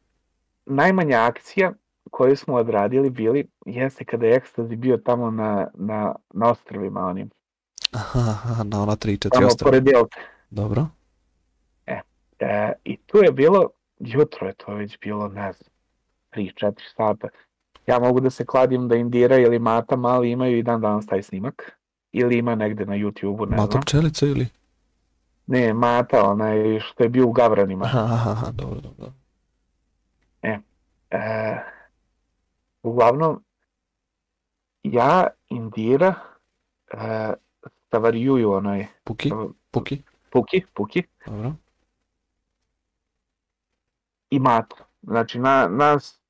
najmanja akcija koju smo odradili bili jeste kada je ekstazi bio tamo na, na, na ostrovima onim. Aha, aha, na ona 3-4 Tamo ostrava. pored Jelte. Dobro. E, I tu je bilo, jutro je to već bilo, ne znam, 3-4 sata. Ja mogu da se kladim da Indira ili Mata mali imaju i dan danas taj snimak. Ili ima negde na YouTube-u, ne Mata znam. pčelica ili? Ne, Mata, onaj što je bio u Gavranima. Aha, aha, dobro, dobro. E, uglavnom, ja, Indira, e, Stavarjuju, onaj, Puki, Puki, Puki, Puki, dobro. i Mata. Znači, na, nas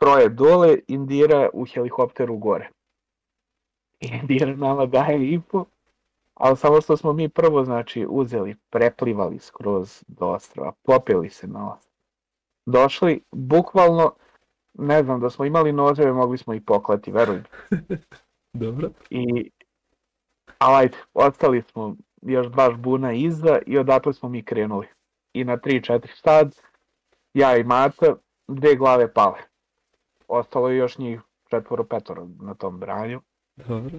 troje dole, Indira u helikopteru gore. <laughs> Indira nama daje info, ali samo što smo mi prvo, znači, uzeli, preplivali skroz do ostrava, popeli se na ostrava. Došli, bukvalno, ne znam, da smo imali noževe, mogli smo i poklati, verujem. <laughs> Dobro. I, ali ajde, ostali smo još dva žbuna iza i odatle smo mi krenuli. I na 3-4 sad, ja i Mata, dve glave pale. Ostalo je još njih četvoro petoro na tom branju. Dobro.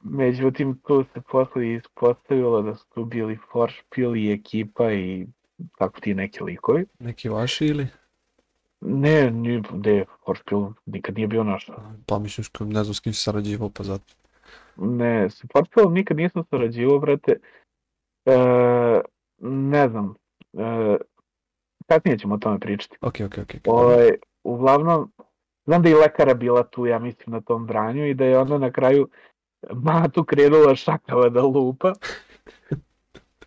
Međutim, tu se posle ispostavilo da su tu bili Foršpil i ekipa i tako ti neki likovi. Neki vaši ili? Ne, ni, de, Forspill nikad nije bio naš. Pa mislim, ne znam s kim si sarađivao, pa zato. Ne, sa Forspillom nikad nisam sarađivao, brate. E, ne znam. E, kasnije ćemo o tome pričati. Ok, ok, ok. ok. Ovaj, uglavnom, znam da je i lekara bila tu, ja mislim, na tom branju i da je ona na kraju Matu krenula šakala da lupa. <laughs>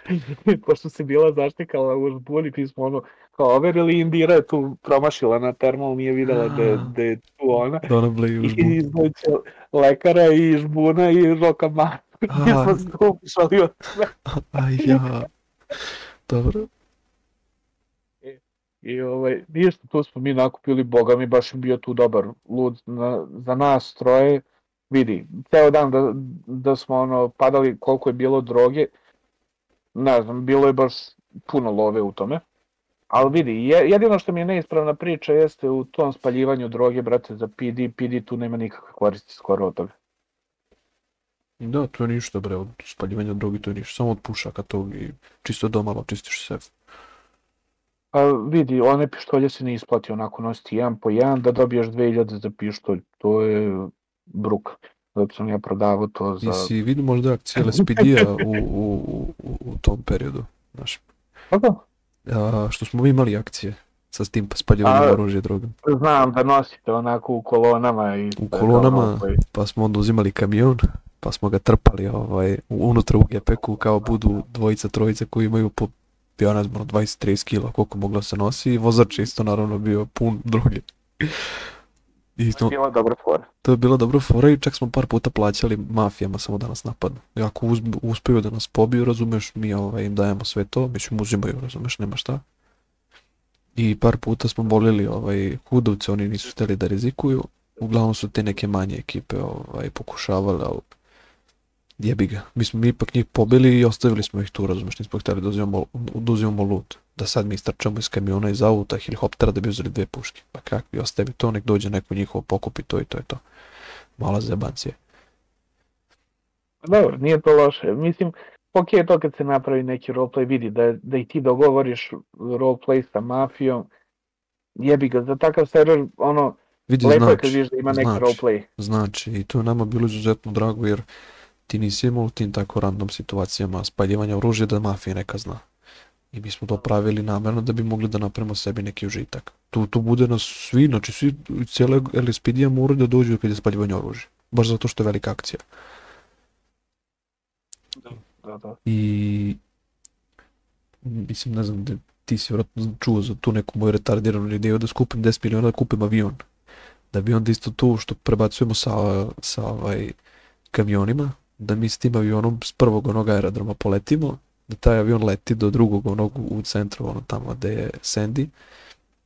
<laughs> Pošto se bila zaštekala u žbuni, mi smo ono kao overili Indira je tu promašila na termal, nije videla da, je- da je tu ona. Da ona bleju I izvuče lekara i žbuna i roka Matu. Mi smo slušali od <laughs> Aj, ja. Dobro. I ovaj, ništa, tu smo mi nakupili, boga mi baš je bio tu dobar lud na, za nas troje. Vidi, ceo dan da, da smo ono padali koliko je bilo droge, ne znam, bilo je baš puno love u tome. Ali vidi, je, jedino što mi je neispravna priča jeste u tom spaljivanju droge, brate, za PD, PD tu nema nikakve koristi skoro od toga. Da, to je ništa bre, od spaljivanja drogi to je ništa, samo od pušaka tog i čisto doma malo čistiš sef. Pa vidi, one pištolje se ne isplati onako nositi jedan po jedan, da dobiješ 2000 za pištolj, to je bruka. Zato sam ja prodavao to za... Jesi vidio možda akcije LSPD-a <laughs> u, u, u, u tom periodu, znaš, Pa da, a, što smo imali akcije sa tim spaljivanjem oružja i drogom. znam da nosite onako u kolonama i... U kolonama, ono, koji- pa smo onda uzimali kamion, pa smo ga trpali ovaj, unutra u gepeku kao budu dvojica, trojica koji imaju po znam, ono, 20-30 kila koliko mogla se nosi i vozač isto naravno bio pun droge. I to, Bila dobra fora. to je bilo dobro fora i čak smo par puta plaćali mafijama samo da nas napadnu. I ako uz, uspeju da nas pobiju, razumeš, mi ovaj, im dajemo sve to, mislim uzimaju, razumeš, nema šta. I par puta smo volili ovaj, hudovce, oni nisu htjeli da rizikuju. Uglavnom su te neke manje ekipe ovaj, pokušavale, ali jebi ga. Mi smo mi ipak njih pobili i ostavili smo ih tu, razumeš, nismo htjeli da uzimamo, da uzimamo loot. Da sad mi istrčamo iz kamiona, iz auta, helikoptera da bi uzeli dve puške. Pa kakvi, ostavi to, nek dođe neko njihovo pokupi to i to je to. Mala zebancija. Dobro, nije to loše. Mislim, ok je to kad se napravi neki roleplay, vidi da, da i ti dogovoriš roleplay sa mafijom, jebi ga, za takav server, ono, Vidi, lepo je znači, kad vidiš da ima neki znači. roleplay. Znači, i to je nama bilo izuzetno drago jer ti nisi imao u tim tako random situacijama spaljivanja oružja da mafija neka zna. I mi smo to pravili namjerno da bi mogli da napravimo sebi neki užitak. Tu, tu bude nas svi, znači svi, cijela LSPD-a moraju da dođu kad je spaljivanje oružja. Baš zato što je velika akcija. Da, da. I mislim, ne znam, da ti si vjerojatno čuo za tu neku moju retardiranu ideju da skupim 10 miliona da kupim avion. Da bi onda isto tu što prebacujemo sa, sa ovaj, kamionima, da mi s tim avionom s prvog onog aerodroma poletimo, da taj avion leti do drugog onog u centru, ono tamo gde je Sandy,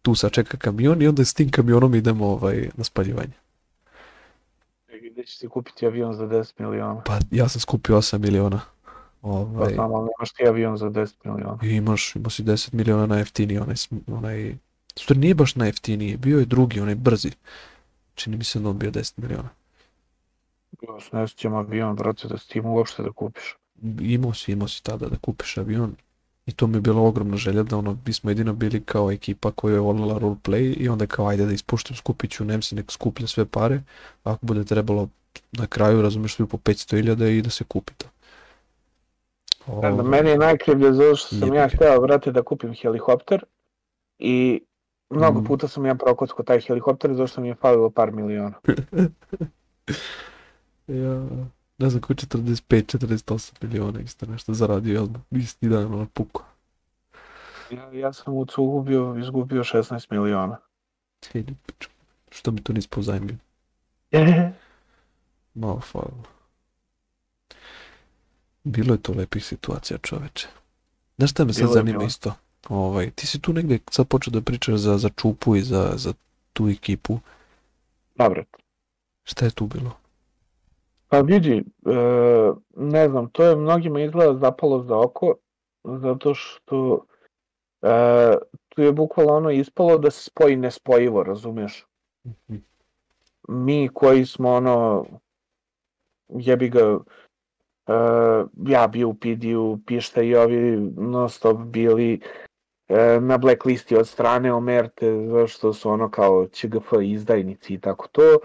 tu sačeka kamion i onda s tim kamionom idemo ovaj, na spaljivanje. Gde ćeš ti kupiti avion za 10 miliona? Pa ja sam skupio 8 miliona. Pa Ovaj, znam, ali nemaš ti avion za 10 miliona. I imaš, imao si 10 miliona na jeftiniji, onaj, onaj, stvari nije baš na jeftiniji, bio je drugi, onaj brzi. Čini mi se da on bio 10 miliona. Ja se ne sjećam avion, brate, da s tim uopšte da kupiš. Imao si, imao si tada da kupiš avion. I to mi je bila ogromna želja da ono, mi smo jedino bili kao ekipa koja je volila roleplay i onda kao ajde da ispuštam, skupit ću Nemci, nek skuplja sve pare, ako bude trebalo na kraju, razumeš, svi po 500.000 i da se kupi to. Ne znam, Ovaj, meni je najkrivlje zato što sam ja hteo, brate, da kupim helikopter i mnogo Mm. puta sam ja prokocko taj helikopter zato što mi je falilo par miliona. <laughs> Ja, ne znam koji 45, 48 miliona isto nešto zaradio, jel isti dan ono puko. Ja, ja sam u Cugubio izgubio 16 miliona. Ili pičku, Što mi to nisi pozajmio? <laughs> Malo falilo. Bilo je to lepih situacija čoveče. Znaš šta me sad Bilo zanima bilo. isto? Ovaj, ti si tu negdje sad počeo da pričaš za, za čupu i za, za tu ekipu. Brate. Šta je tu bilo? Pa vidi, e, ne znam, to je mnogima izgleda zapalo za oko, zato što e, tu je bukvalno ono ispalo da se spoji nespojivo, razumiješ? Mi koji smo ono, jebi ga, e, ja bio u PD-u, Pišta i ovi non stop bili, e, na blacklisti od strane Omerte, zašto su ono kao ČGF izdajnici i tako to.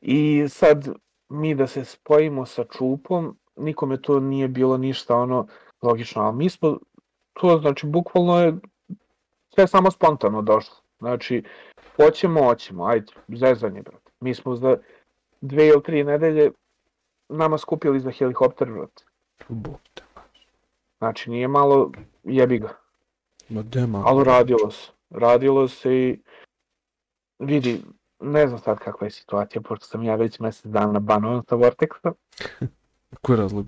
I sad mi da se spojimo sa Čupom, nikome to nije bilo ništa ono logično, ali mi smo to znači bukvalno je sve samo spontano došlo. Znači, hoćemo, hoćemo, ajde, zezanje, brate. Mi smo za dve ili tri nedelje nama skupili za helikopter, brate. Bog te. Znači, nije malo jebi ga. Ma dema. Ali radilo se. Radilo se i vidi, ne znam sad kakva je situacija, pošto sam ja već mesec dana banovan sa Vortexa. <laughs> Koji je razlog?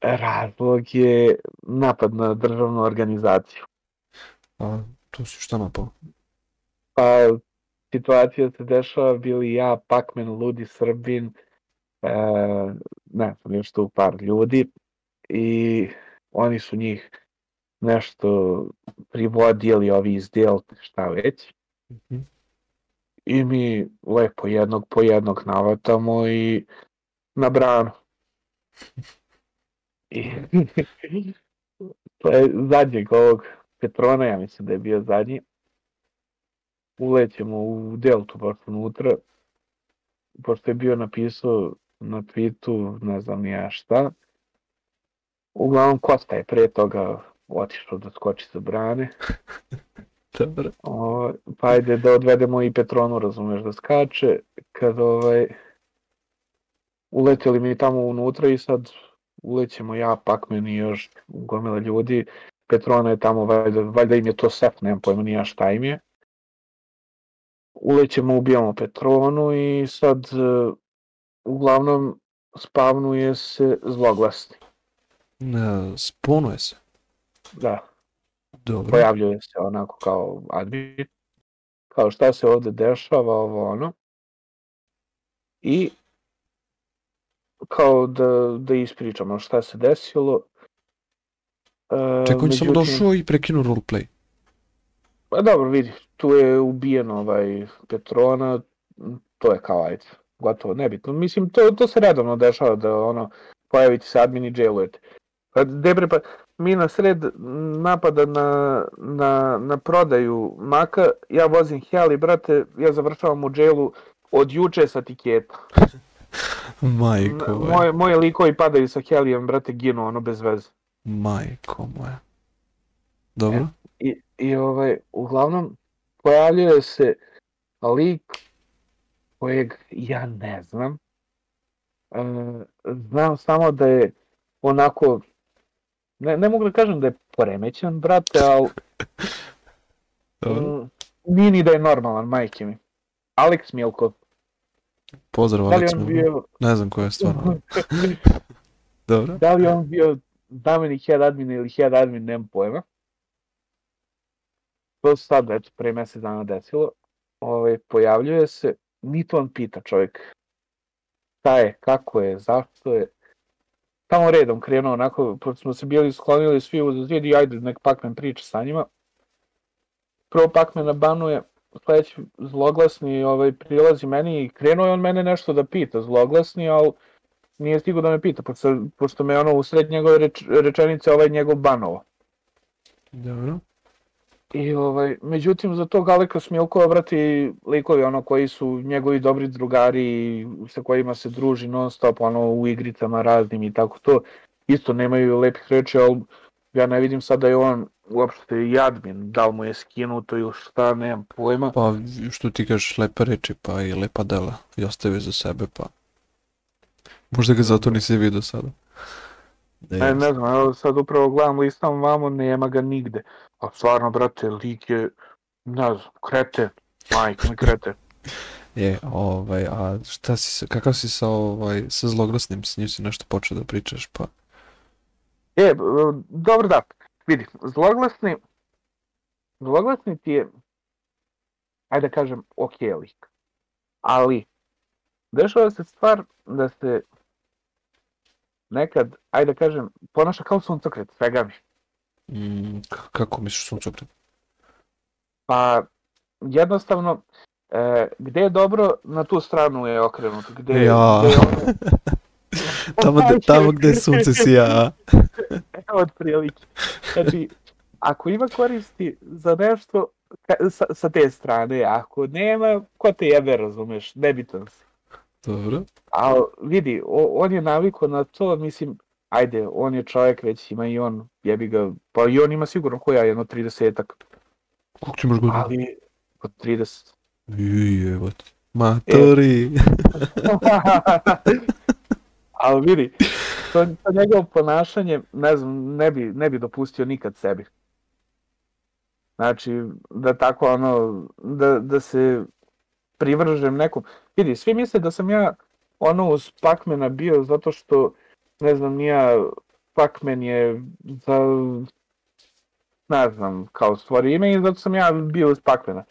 Razlog je napad na državnu organizaciju. A, to si šta napao? Pa, situacija se dešava, bili ja, Pakmen, Ludi, Srbin, e, ne znam, još tu par ljudi i oni su njih nešto privodili, ovi iz Delta, šta već. Mhm. I mi lepo jednog po jednog navatamo i na branu. I to je zadnjeg ovog Petrona, ja mislim da je bio zadnji. Ulećemo u Deltu baš unutra, pošto je bio napisao na tweetu, ne znam ja šta. Uglavnom Kosta je pre toga otišao da skoči sa brane. <laughs> Dobro. O, pa ajde da odvedemo i Petronu, razumeš, da skače. Kad ovaj, uleteli mi tamo unutra i sad ulećemo ja, Pakmen i još gomila ljudi. Petrona je tamo, valjda, valjda im je to sef, nemam pojma ni ja šta im je. Ulećemo, ubijamo Petronu i sad e, uglavnom spavnuje se zloglasni. Ne, sponuje se. Da, Dobro. pojavljuje se onako kao admin, kao šta se ovde dešava, ovo ono. I kao da, da ispričamo šta se desilo. E, Čekaj, međutim- došao i prekinuo roleplay. Pa dobro, vidi, tu je ubijen ovaj Petrona, to je kao ajde, gotovo, nebitno. Mislim, to, to se redovno dešava da ono, pojaviti se admin i jailujete. Pa debre, pa mi na sred napada na, na, na prodaju maka, ja vozim heli, brate, ja završavam u jailu od juče sa tiketa. <laughs> Majko moja. Moje, moje likovi padaju sa helijem, brate, ginu, ono, bez veze. Majko moja. Dobro. I, i ovaj, uglavnom, pojavljuje se lik kojeg ja ne znam. E, znam samo da je onako, ne, ne mogu da kažem da je poremećen, brate, ali mm, nije ni da je normalan, majke mi. Alex Milkov. Pozdrav, Da Alex. bio, Ne znam koja je stvarno. <laughs> Dobro. da li on bio znameni head admin ili head admin, nemam pojma. To se sad već pre mesec dana desilo. Ovaj, pojavljuje se, nito on pita čovjek šta je, kako je, zašto je. Tamo redom krenuo onako, pošto smo se bili sklonili svi uz zid i ajde nek Pakman priča sa njima. Prvo Pakmana banuje, sledeći zloglasni ovaj, prilazi meni i krenuo je on mene nešto da pita, zloglasni, ali nije stigao da me pita, pošto, pošto me ono u sred njegove reč, rečenice ovaj njegov banovo. Dobro. I ovaj, međutim za tog Aleka Smilkova, brati, likovi ono koji su njegovi dobri drugari sa kojima se druži non stop ono u igricama raznim i tako to, isto nemaju lepih reči, ali ja ne vidim sad da je on uopšte i admin, da li mu je skinuto ili šta, nemam pojma. Pa što ti kažeš lepe reči pa i lepa dela i ostavio za sebe pa možda ga zato nisi vidio sada. Da Ne, je- ne znam, evo sad upravo gledam listam vamo, nema ga nigde. A stvarno, brate, lik je, ne znam, kreten, majke mi kreten. Je, <laughs> ovaj, a šta si, kakav si sa, ovaj, sa zloglasnim, s njim si nešto počeo da pričaš, pa... E, dobro da, vidi, zloglasni, zloglasni ti je, ajde da kažem, ok lik. Ali, dešava se stvar da se nekad, ajde da kažem, ponaša kao suncokret, svega mi. Mm, kako misliš suncokret? Pa, jednostavno, e, gde je dobro, na tu stranu je okrenut. Gde, Ja. gde je ono... <laughs> Tamo, gde, tamo gde sunce sija? <laughs> Evo otprilike. Znači, ako ima koristi za nešto ka- sa, sa te strane, ako nema, ko te jebe, razumeš, nebitan si. Dobro. Ali vidi, o, on je navikao na to, mislim, ajde, on je čovjek, već ima i on, jebi ga, pa i on ima sigurno koja jedno 30-ak, Koliko imaš godina? ali kod 30. Jebot. Matori. <laughs> ali vidi, to, to njegovo ponašanje, ne znam, ne bi, ne bi dopustio nikad sebi. Znači, da tako ono, da, da se privržem nekom. Vidi, svi misle da sam ja ono uz Pacmana bio zato što, ne znam, nija, Pacman je za, ne znam, kao stvori ime i zato sam ja bio uz Pacmana.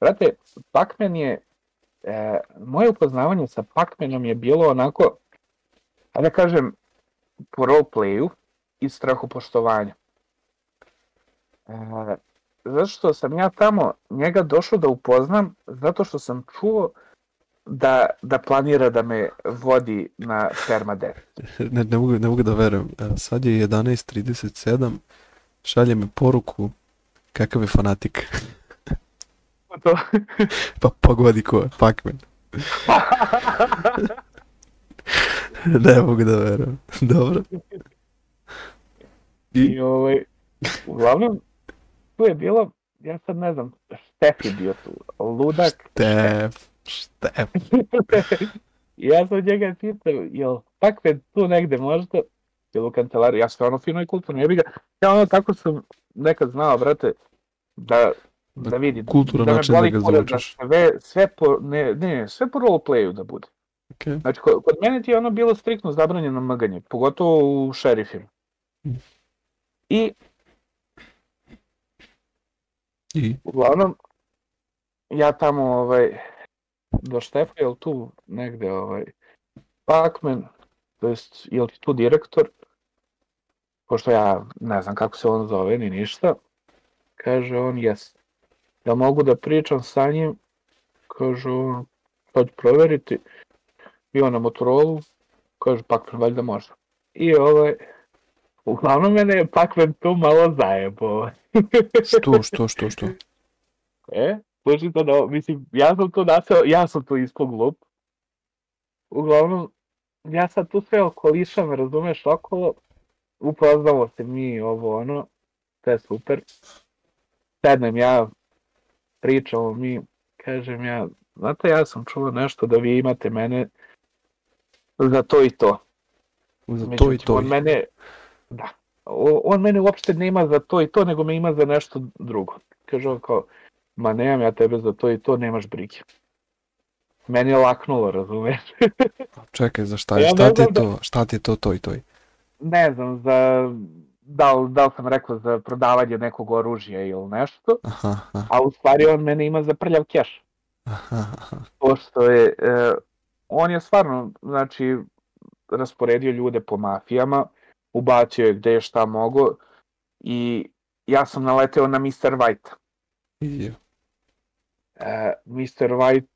Brate, Pacman je, e, moje upoznavanje sa Pacmanom je bilo onako, a da kažem, po roleplayu i strahopoštovanja. E, zato što sam ja tamo njega došao da upoznam, zato što sam čuo da, da planira da me vodi na permadeath. <laughs> Ne, ne, mogu, ne mogu da verujem. E, Sad je 11.37. Šalje mi poruku kakav je fanatik. To. <laughs> Pa pogodi ko je, Pac-Man. <laughs> ne mogu da verujem. Dobro. I, I ovaj, uglavnom, tu je bilo, ja sad ne znam, Stef je bio tu, ludak. Štef, štef. I <laughs> ja sam njega pitao, jel takve tu negde možda, jel u kancelariji, ja sve ono fino i kulturno, jebi ga, ja ono tako sam nekad znao, brate, da, da vidi, Kulturan da način da boli ga kurac, zvučaš. sve, sve po, ne, ne, sve po roleplayu da bude. Okay. Znači, kod, kod mene ti je ono bilo striktno zabranjeno maganje, pogotovo u šerifima. Mm. I I, uglavnom, ja tamo ovaj, do Štefa, jel tu negde ovaj, Pacman, to jest, jel ti tu direktor, pošto ja ne znam kako se on zove, ni ništa, kaže on, jes. Ja mogu da pričam sa njim, kaže on, sad ću proveriti, on na Motorola, kaže Pacman, valjda može. I ovaj, uglavnom mene je Pacman tu malo zajebo. što, što, što, što? <laughs> E, to da, mislim, ja sam tu naseo, ja sam tu ispod glup. Uglavnom, ja sad tu sve okolišam, razumeš, okolo, upoznamo se mi, ovo, ono, sve super. Sednem ja, pričamo mi, kažem ja, znate, ja sam čuo nešto da vi imate mene za to i to. Za to i Međutim, to. On mene, da, on mene uopšte nema za to i to, nego me ima za nešto drugo. Kaže on kao, ma nemam ja tebe za to i to, nemaš brige. Meni je laknulo, razumeš? <laughs> Čekaj, za šta, Ja šta ti je da- to, šta ti je to, to i to? ne znam, za, da li, da li sam rekao za prodavanje nekog oružja ili nešto, Aha, aha, a u stvari on mene ima za prljav keš. aha, aha. Pošto je, e, on je stvarno, znači, rasporedio ljude po mafijama, ubacio je gde je šta mogo i ja sam naleteo na Mr. White. I, E, Mr. White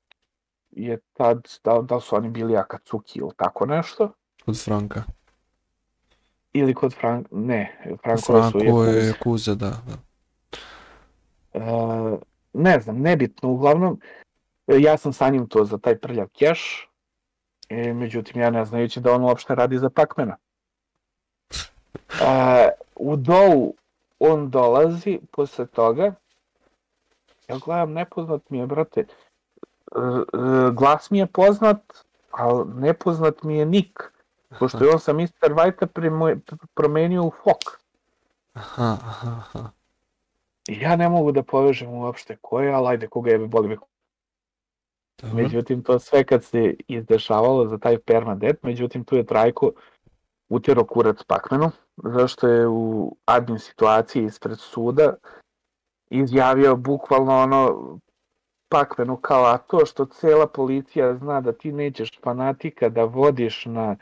je tad, da, da su oni bili Akatsuki ili tako nešto, od Franka. ili kod Frank, ne, Frankove su Franko je. Jakuza, da, da. E, ne znam, nebitno, uglavnom, ja sam sa njim to za taj prljav keš, e, međutim ja ne znajući da on uopšte radi za Pacmana. E, u dovu on dolazi posle toga, ja gledam, nepoznat mi je, brate, e, glas mi je poznat, ali nepoznat mi je nik, pošto je on sa Mr. White promenio u Fok. Aha, aha, aha. I ja ne mogu da povežem uopšte ko je, ali ajde, koga jebe, boli me Dobro. Međutim, to sve kad se izdešavalo za taj permadet, međutim, tu je Trajko utjero kurac Pakmenu, zašto je u admin situaciji ispred suda izjavio bukvalno ono Pakmenu kao, a to što cela policija zna da ti nećeš fanatika da vodiš na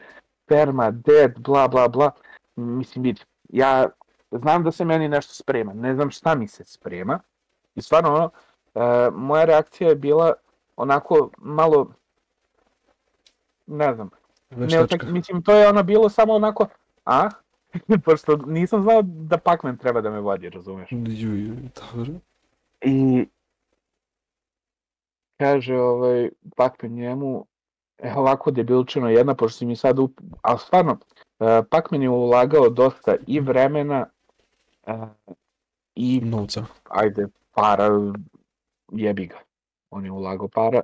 permadet, bla bla bla, mislim, vidi, ja znam da se meni nešto sprema, ne znam šta mi se sprema, i stvarno ono, e, moja reakcija je bila onako malo ne znam, ne, mislim to je ono bilo samo onako a <laughs> Pošto nisam znao da Pac-Man treba da me vodi, razumeš? Ju, ju, dobro. I kaže ovaj, Pac-Man njemu, e, ovako debilčino jedna, pošto si mi sad, up... ali stvarno, uh, Pac-Man je ulagao dosta i vremena uh, i, Novca. ajde, para, jebi ga. On je ulagao para.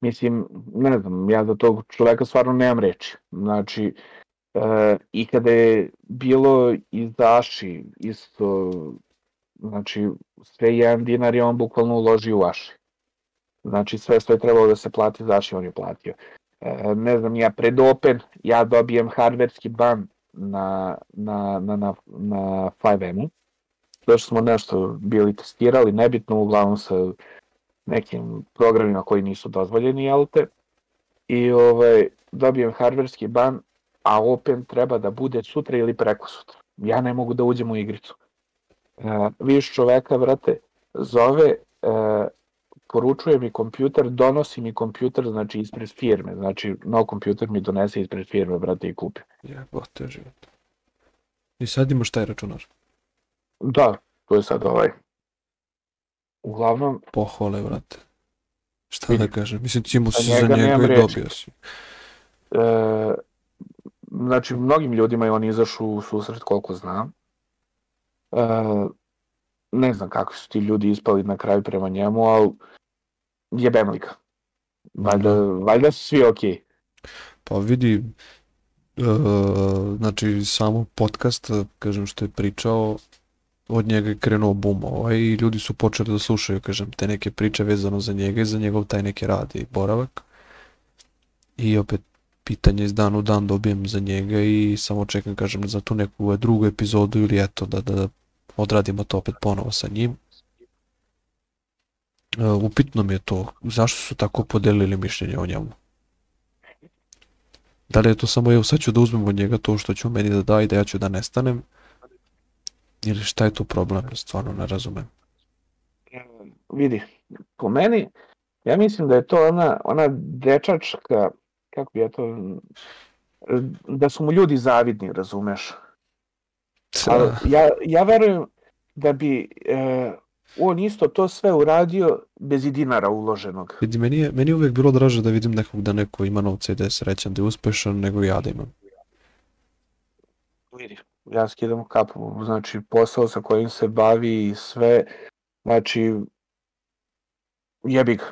Mislim, ne znam, ja za tog čoveka stvarno nemam reči. Znači, e, i kada je bilo izaši isto, znači, sve jedan dinar je on bukvalno uložio u Aši. Znači, sve što je trebalo da se plati za Aši, on je platio. E, ne znam, ja pred Open, ja dobijem hardverski ban na, na, na, na, na 5M-u. Zato što smo nešto bili testirali, nebitno, uglavnom sa nekim programima koji nisu dozvoljeni, jel te? I ovaj, dobijem hardverski ban, a Open treba da bude sutra ili preko sutra. Ja ne mogu da uđem u igricu. E, viš čoveka, vrate, zove, e, poručuje mi kompjuter, donosi mi kompjuter, znači ispred firme, znači no kompjuter mi donese ispred firme, brate, i kupi. Jebote život. I sad imaš taj računar. Da, to je sad ovaj. Uglavnom, Pohvale, brate. Šta Vidi. da kažem? Mislim, ti Za si za njega i dobio si. e, znači mnogim ljudima je on izašao u susret koliko znam. E, ne znam kako su ti ljudi ispali na kraju prema njemu, ali jebem li ga. Valjda, valjda su svi okej. Pa vidi, e, znači samo podcast, kažem što je pričao, od njega je krenuo bum ovaj i ljudi su počeli da slušaju, kažem, te neke priče vezano za njega i za njegov taj neki rad i boravak. I opet pitanje iz dan u dan dobijem za njega i samo čekam, kažem, za tu neku drugu epizodu ili eto da, da, da odradimo to opet ponovo sa njim. E, upitno mi je to, zašto su tako podelili mišljenje o njemu? Da li je to samo, evo sad ću da uzmem od njega to što ću meni da da i da ja ću da nestanem? Ili šta je tu problem, stvarno ne razumem. Vidi, po meni, ja mislim da je to ona, ona dečačka, kako bi ja to, da su mu ljudi zavidni, razumeš? Ali ja, ja verujem da bi e, on isto to sve uradio bez i dinara uloženog. Vidi, meni je, meni je uvijek bilo draže da vidim nekog da neko ima novca i da je srećan, da je uspešan, nego ja da imam. Vidi, ja skidam kapu, znači posao sa kojim se bavi i sve, znači jebi ga.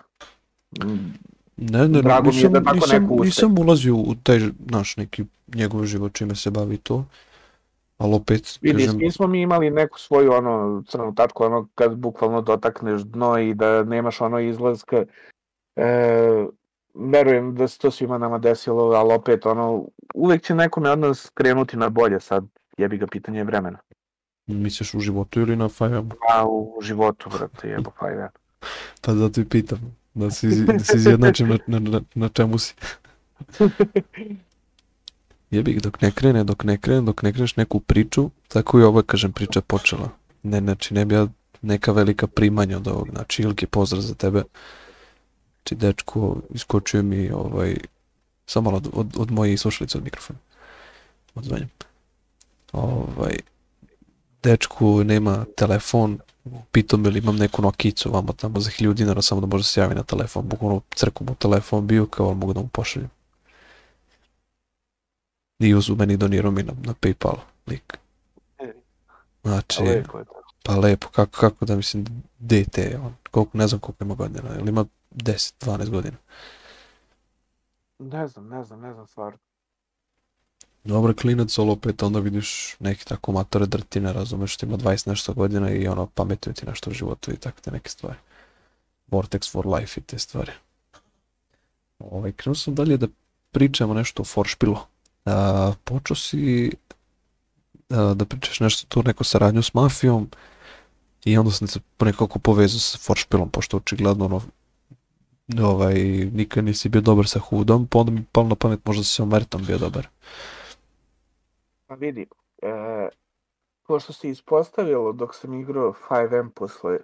Ne, ne, Drago mi je nisam, da tako nisam, neko uspe. nisam ulazio u taj naš neki njegov život čime se bavi to, ali opet, Vidi, kažem, svi smo mi imali neku svoju ono crnu tačku, ono kad bukvalno dotakneš dno i da nemaš ono izlaska. E, verujem da se to svima nama desilo, ali opet ono, uvek će nekome od nas krenuti na bolje sad, jebi ga pitanje vremena. misliš u životu ili na 5 A u životu, brate, jebo pa ja. Pa zato i pitam, da se, iz- da se izjednačim na, na, na, na čemu si. <laughs> Jebi dok ne krene, dok ne krene, dok ne kreneš neku priču, tako i ova, kažem, priča počela. Ne, znači, ne bi ja neka velika primanja od ovog, znači, Ilki, pozdrav za tebe. Znači, dečko, iskočio mi, ovaj, samo malo od, od, od moje slušalice od mikrofona. Odzvanjam. Ovaj, dečku nema telefon, pitao me li imam neku nokicu vamo tamo za 1000 dinara samo da može da se javi na telefon, bukvalno crku mu telefon bio kao mogu da mu pošaljem. I uzu meni donirao mi na, na Paypal lik. Znači, Lepo je to. pa lepo, kako, kako da mislim, dete je on, koliko, ne znam koliko ima godina, ili ima 10, 12 godina. Ne znam, ne znam, ne znam stvarno. Dobro, klinac, ali opet onda vidiš neki tako matore drtine, razumeš, što ima 20 nešto godina i ono, pametuje ti nešto u životu i tako te neke stvari. Vortex for life i te stvari. Ovaj, krenuo sam dalje da pričamo nešto o Foršpilu. A, počeo si a, da pričaš nešto tu, neku saradnju s mafijom i onda sam se nekako povezao sa Foršpilom, pošto očigledno ono, ovaj, nikad nisi bio dobar sa Hudom, pa onda mi palo na pamet možda si sa Mertom bio dobar. Pa vidi, e, pošto se ispostavilo dok sam igrao 5M posle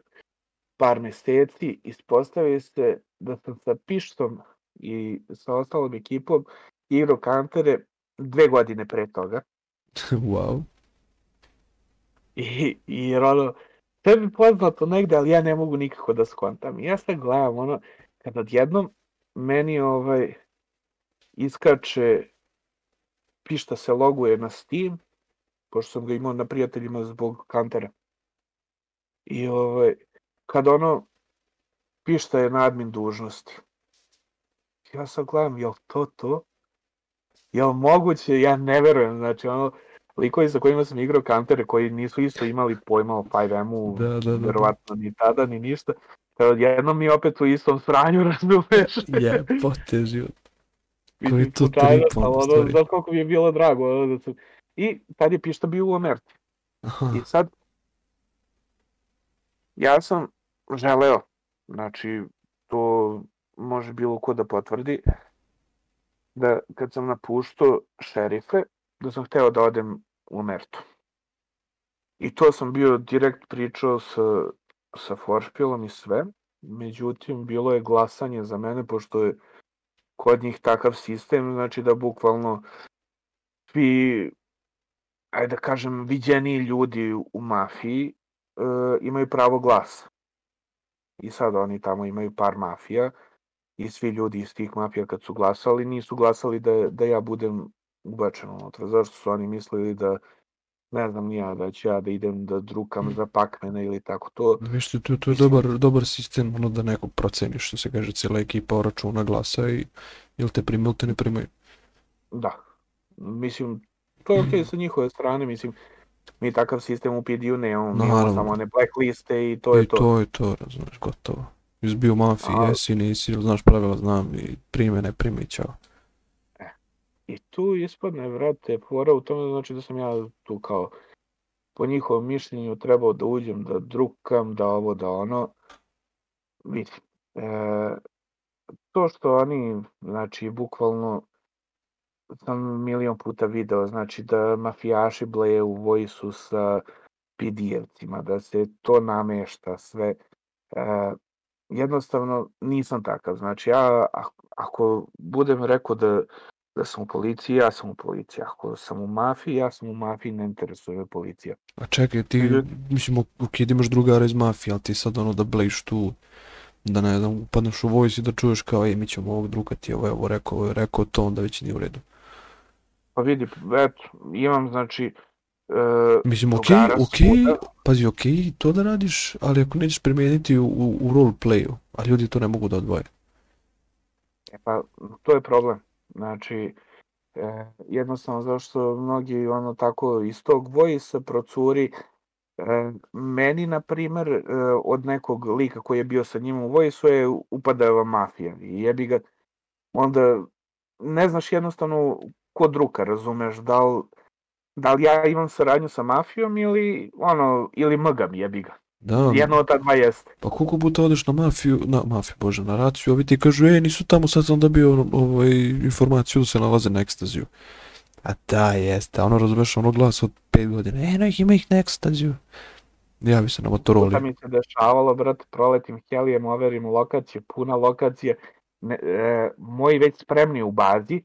par meseci, ispostavio se da sam sa Pištom i sa ostalom ekipom igrao kantere dve godine pre toga. <laughs> wow. I, i jer ono, sve mi poznato negde, ali ja ne mogu nikako da skontam. I ja sad gledam, ono, kad odjednom meni ovaj, iskače, pišta se loguje na Steam, pošto sam ga imao na prijateljima zbog kantera. I ovaj, kad ono, pišta je na admin dužnosti. Ja sad gledam, jel to to? Jel moguće? Ja ne verujem, znači ono, likovi sa kojima sam igrao kantere koji nisu isto imali pojma o 5M-u, Da, da, da. verovatno ni tada, ni ništa. Odjednom mi opet u istom sranju, <laughs> razumeš? Jebote život. Koji to slučajno trip, sam, ono. Znaš koliko mi je bilo drago. Ono, da sam... I tad je pišta bio u Amerci. Aha, I sad, ja sam želeo, znači, to može bilo ko da potvrdi, da kad sam napuštao šerife, da sam hteo da odem u Mertu. I to sam bio direkt pričao sa, sa Foršpilom i sve, međutim, bilo je glasanje za mene, pošto je kod njih takav sistem, znači da bukvalno svi, ajde da kažem, viđeniji ljudi u mafiji e, imaju pravo glasa. I sad oni tamo imaju par mafija i svi ljudi iz tih mafija kad su glasali, nisu glasali da, da ja budem ubačen unutra. Zašto su oni mislili da ne znam ni ja, da ću ja da idem da drukam za pakmene ili tako to. Viš ti, to, to je dobar, dobar sistem, ono da nekog proceni, što se kaže, cijela ekipa računa glasa i ili te prime ili te ne primaju. Da. Mislim, to je okej <clears throat> sa njihove strane, mislim, mi takav sistem u PD-u nemamo, mi imamo samo one blackliste i to je I to. to je to, razumeš, gotovo. Jesi bio u mafiji, A- jesi, nisi, znaš pravila, znam i prime, ne prime i čao. I tu ispadne, vrate, fora u tome znači da sam ja tu kao po njihovom mišljenju trebao da uđem, da drukam, da ovo, da ono. Vidi, e, to što oni, znači, bukvalno sam milion puta video, znači da mafijaši bleje u vojsu sa pidijevcima, da se to namešta sve. E, jednostavno nisam takav. Znači ja ako budem rekao da, da sam u policiji, ja sam u policiji. Ako sam u mafiji, ja sam u mafiji, ne interesuje me policija. A čekaj, ti, mislim, ok, da imaš drugara iz mafije, ali ti sad ono da blejiš tu, da ne znam, upadneš u vojsi da čuješ kao, ej, mi ćemo ovog drukati, ovo je ovo rekao, ovo rekao, to onda već nije u redu. Pa vidi, eto, imam znači e, Mislim, ok, ok, svuda. pazi, ok, to da radiš, ali ako nećeš primijeniti u, u, u roleplayu, a ljudi to ne mogu da odvoje. E pa, to je problem. Znači, e, jednostavno zašto mnogi ono tako iz tog vojsa procuri e, meni, na primer, e, od nekog lika koji je bio sa njim u vojsu je upadava mafija i jebi ga, onda ne znaš jednostavno ko druga, razumeš, da li, da li ja imam saradnju sa mafijom ili ono, ili mgam jebi ga. Da, Jedno od ta dva jeste. pa koliko puta odeš na mafiju, na mafiju, bože, na raciju, ovi ti kažu, ej, nisu tamo, sad sam dobio ovaj, informaciju da se nalaze na ekstaziju. A da, jeste, ono razumeš, ono glas od 5 godina, e, no ih ima ih na ekstaziju. Javi se na Motorola. Puta mi se dešavalo, brate, proletim helijem, overim lokacije, puna lokacije, ne, e, moji već spremni u bazi,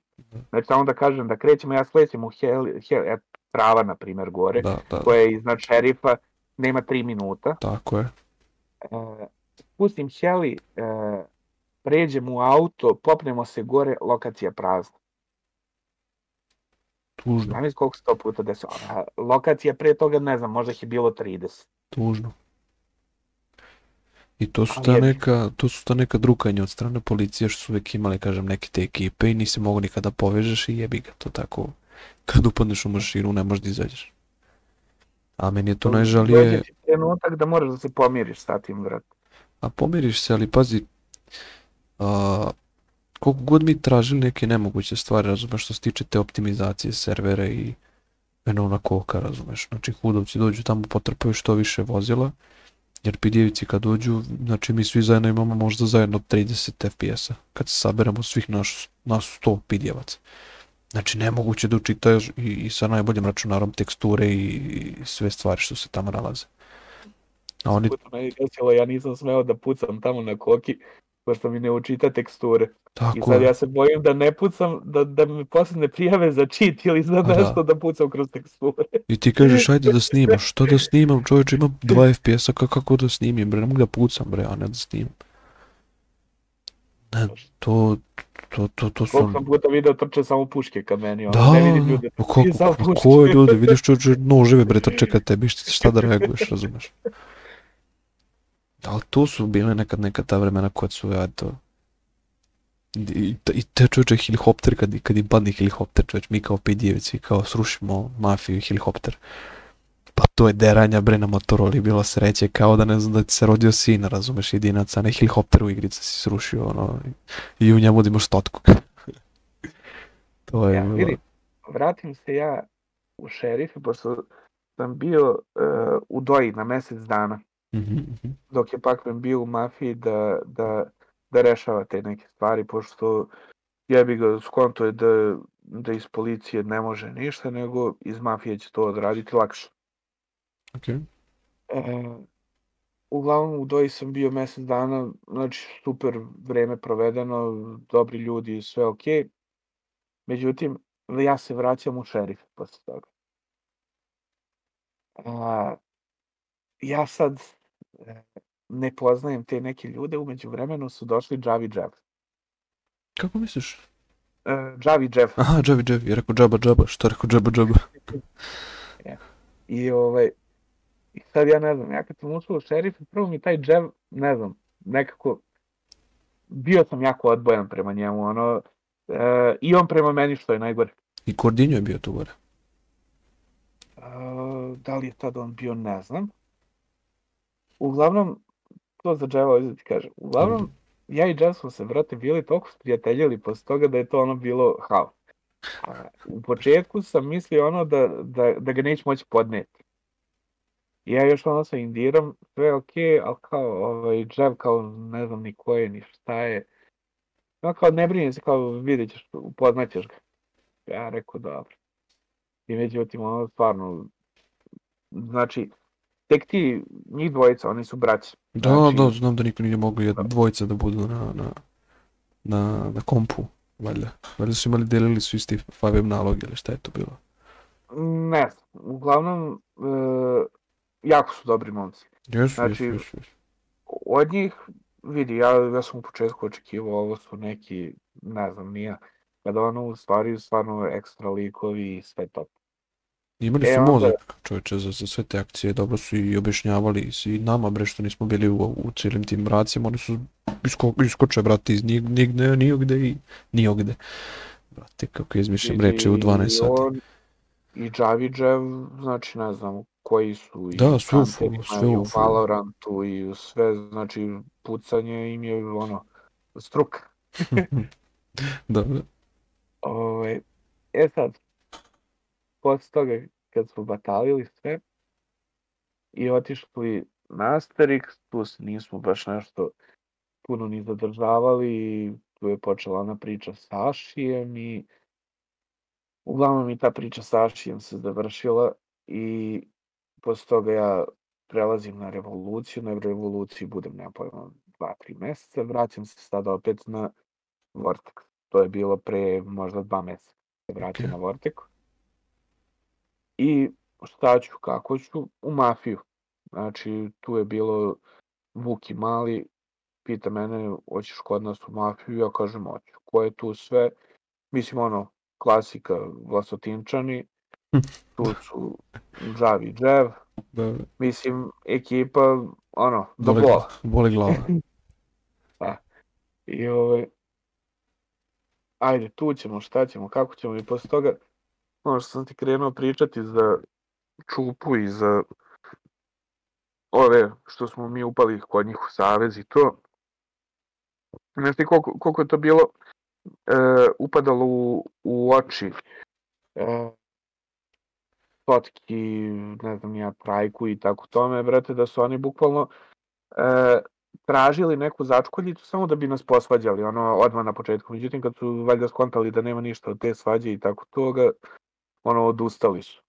znači samo da kažem da krećemo, ja slećem u heli, heli e, trava, na primjer, gore, Da, da, koja je iznad šerifa, nema tri minuta, tako je. e, pustim heli, e, pređem u auto, popnemo se gore, lokacija prazna. Tužno, Znam iz koliko se to puta desilo. A lokacija pre toga, ne znam, možda ih je bilo 30. tužno. I to su ta neka, to su ta neka drukanja od strane policije što su uvijek imali, kažem, neke te ekipe i nisi mogu nikada povežeš i jebi ga, to tako, kad upadneš u mašinu ne možeš da izađeš. A meni je to Dođe najžalije, ti trenutak da moraš da se pomiriš sa tim, brate. a pomiriš se, ali pazi, a, koliko god mi tražili neke nemoguće stvari, razumeš, što se tiče te optimizacije servera i na koka, razumeš, znači hudovci dođu tamo, potrpaju što više vozila, jer pidjevici kad dođu, znači mi svi zajedno imamo možda zajedno 30 FPS-a, kad se saberemo svih naš, nas 100 pidjevaca. Znači nemoguće da učitaš i, i sa najboljim računarom teksture i, i sve stvari što se tamo nalaze. A oni, Puta meni desilo, ja nisam smeo da pucam tamo na koki, pošto mi ne učita teksture. I Tako sad je. ja se bojim da ne pucam, da, da mi posle ne prijave za cheat ili za da. nešto da pucam kroz teksture. I ti kažeš ajde da <laughs> snimaš, što da snimam čovječe, imam 2 FPS-a, ka- kako da snimim bre, ne mogu da pucam bre, a ne da snimam. Ne, to, to, to, to su... Koliko sam puta video trče samo puške ka meni, ono, Da, ne vidim ljude. kako, I samo pa puške. koje ljude, vidiš čovječe, noževe bre trče ka tebi, šta, da reaguješ, razumeš? Ali to su bile nekad neka ta vremena koja su, ja to... I, i te čovječe helikopter, kad, kad im padne helikopter, čovječ, mi kao pidjevici, kao srušimo mafiju i helikopter. Pa to je deranja bre na Motorola bila sreće, kao da ne znam da ti se rodio sin, razumeš, jedinac, a ne helikopter u igrica si srušio, ono, i u njemu da imaš stotku. <laughs> to je Ja, bilo... vidi, vratim se ja u šerife, pošto sam bio uh, u Doji na mjesec dana, Mhm, mhm. dok je Pakman bio u mafiji da, da, da rešava te neke stvari, pošto jebi ga skonto je da, da iz policije ne može ništa, nego iz mafije će to odraditi lakše. Okej. E, uglavnom u Doji sam bio mjesec dana, znači super vreme provedeno, dobri ljudi, sve ok. Međutim, ja se vraćam u šerif posle toga. A, ja sad e, ne poznajem te neke ljude, umeđu vremenu su došli Javi Jeff. Kako misliš? E, Javi Jeff. Aha, džabi, džabi, je rekao džaba, džaba, što je rekao džaba, džaba? <laughs> I ovaj, i sad ja ne znam, ja kad sam ušao u šerif, prvo mi taj džev, ne znam, nekako, bio sam jako odbojan prema njemu, ono, e, i on prema meni što je najgore. I Kordinjo je bio tu gore. E, da li je tad on bio, ne znam. Uglavnom, to za dževa ovdje ti kažem, uglavnom, ja i Džev smo se, brate, bili toliko sprijateljili posle toga da je to ono bilo haos. A, U početku sam mislio ono da, da, da ga neće moći podneti. Ja još ono sa Indirom, sve je okej, ali kao, ovaj, Džev kao ne znam ni ko je, ni šta je. No kao ne brini se, kao vidjet ćeš, upoznaćeš ga. Ja rekao dobro. I međutim, ono stvarno, znači, tek ti, njih dvojica, oni su braći. Da, Znači- da, znam da niko nije mogli jed- dvojica da budu na, na, na, na kompu, valjda. Valjda su imali, delili su isti faveb nalog ili šta je to bilo. Ne znam, uglavnom, e, jako su dobri momci. Jesu, Znači- jesu, jesu. Od njih, vidi, ja, ja sam u početku očekivao, ovo su neki, ne znam, nije, kada ono u stvari stvarno ekstra likovi i sve to. Imali E, su onda- mozak, čovječe, za, za sve te akcije, dobro su i objašnjavali i nama, bre, što nismo bili u, u cijelim tim bracima, oni su isko, iskoče, brate, iz nig, nigde, nigde i nigde. Brate, kako izmišljam reči u 12 I sati. on I Javidžev, znači ne znam koji su i Da, u sve u i u. Valorantu i u sve, znači pucanje im je ono, struka. <laughs> da, da. Ovaj, e sad, posle toga kad smo batalili sve i otišli na Asterix, tu se nismo baš nešto puno ni zadržavali tu je počela ona priča sa Ašijem i uglavnom i ta priča sa Ašijem se završila i posle toga ja prelazim na revoluciju, na revoluciji budem, nema pojma, dva, tri meseca, vraćam se sada opet na Vortex. To je bilo pre možda dva meseca se vratio Ok. na Vortex. I šta ću, kako ću, u mafiju. Znači, tu je bilo Vuki Mali, pita mene, hoćeš kod nas u mafiju, ja kažem, hoću. Ko je tu sve? Mislim, ono, klasika, Vlasotinčani, tu su Džavi Džev, da. mislim, ekipa, ono, do Boli, bola. boli glava. <laughs> I ovaj, ajde, tu ćemo, šta ćemo, kako ćemo i posle toga, ono što sam ti krenuo pričati za Čupu i za ove što smo mi upali kod njih u savez i to. Znaš ti koliko, koliko je to bilo e, upadalo u, u oči e, Totki, ne znam ja, Trajku i tako tome, brate, da su oni bukvalno e, tražili neku začkoljicu samo da bi nas posvađali, ono, odmah na početku. Međutim, kad su valjda skontali da nema ništa od te svađe i tako toga, ono, odustali su.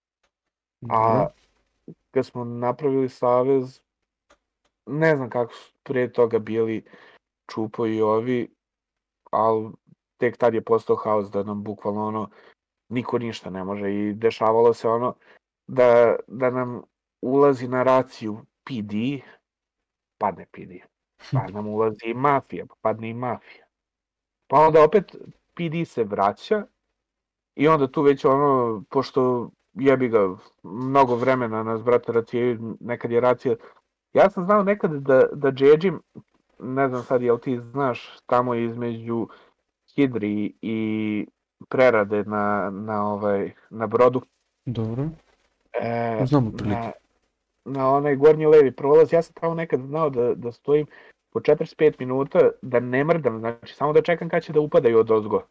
A kad smo napravili savez, ne znam kako su pre toga bili, Čupo i ovi, ali tek tad je postao haos da nam bukvalno ono, niko ništa ne može i dešavalo se ono da, da nam ulazi na raciju PD, padne PD, pa <laughs> nam ulazi i mafija, pa padne i mafija. Pa onda opet PD se vraća i onda tu već ono, pošto jebi ga, mnogo vremena nas, brate, racije, nekad je racija, ja sam znao nekad da, da džedžim, ne znam sad jel ti znaš, tamo između Hidri i prerade na, na, ovaj, na brodu. Dobro. E, Znam otprilike. na, na onaj gornji levi prolaz, ja sam tamo nekad znao da, da stojim po 45 minuta, da ne mrdam, znači samo da čekam kad će da upadaju od ozgo.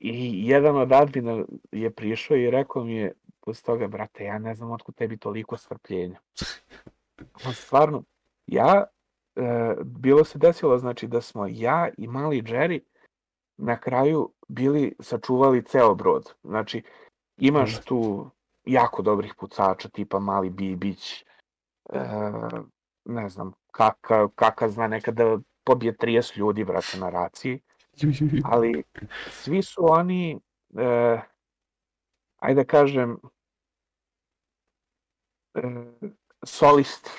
I jedan od admina je prišao i rekao mi je, posle toga, brate, ja ne znam otkud tebi toliko strpljenja. On stvarno, ja, e, bilo se desilo, znači da smo ja i mali Jerry na kraju bili, sačuvali ceo brod. Znači, imaš Dobro. tu jako dobrih pucača, tipa mali Bibić, e, ne znam, kaka, kaka zna nekada pobije 30 ljudi, brate, na raciji ali svi su oni, e, ajde da kažem, e, solisti.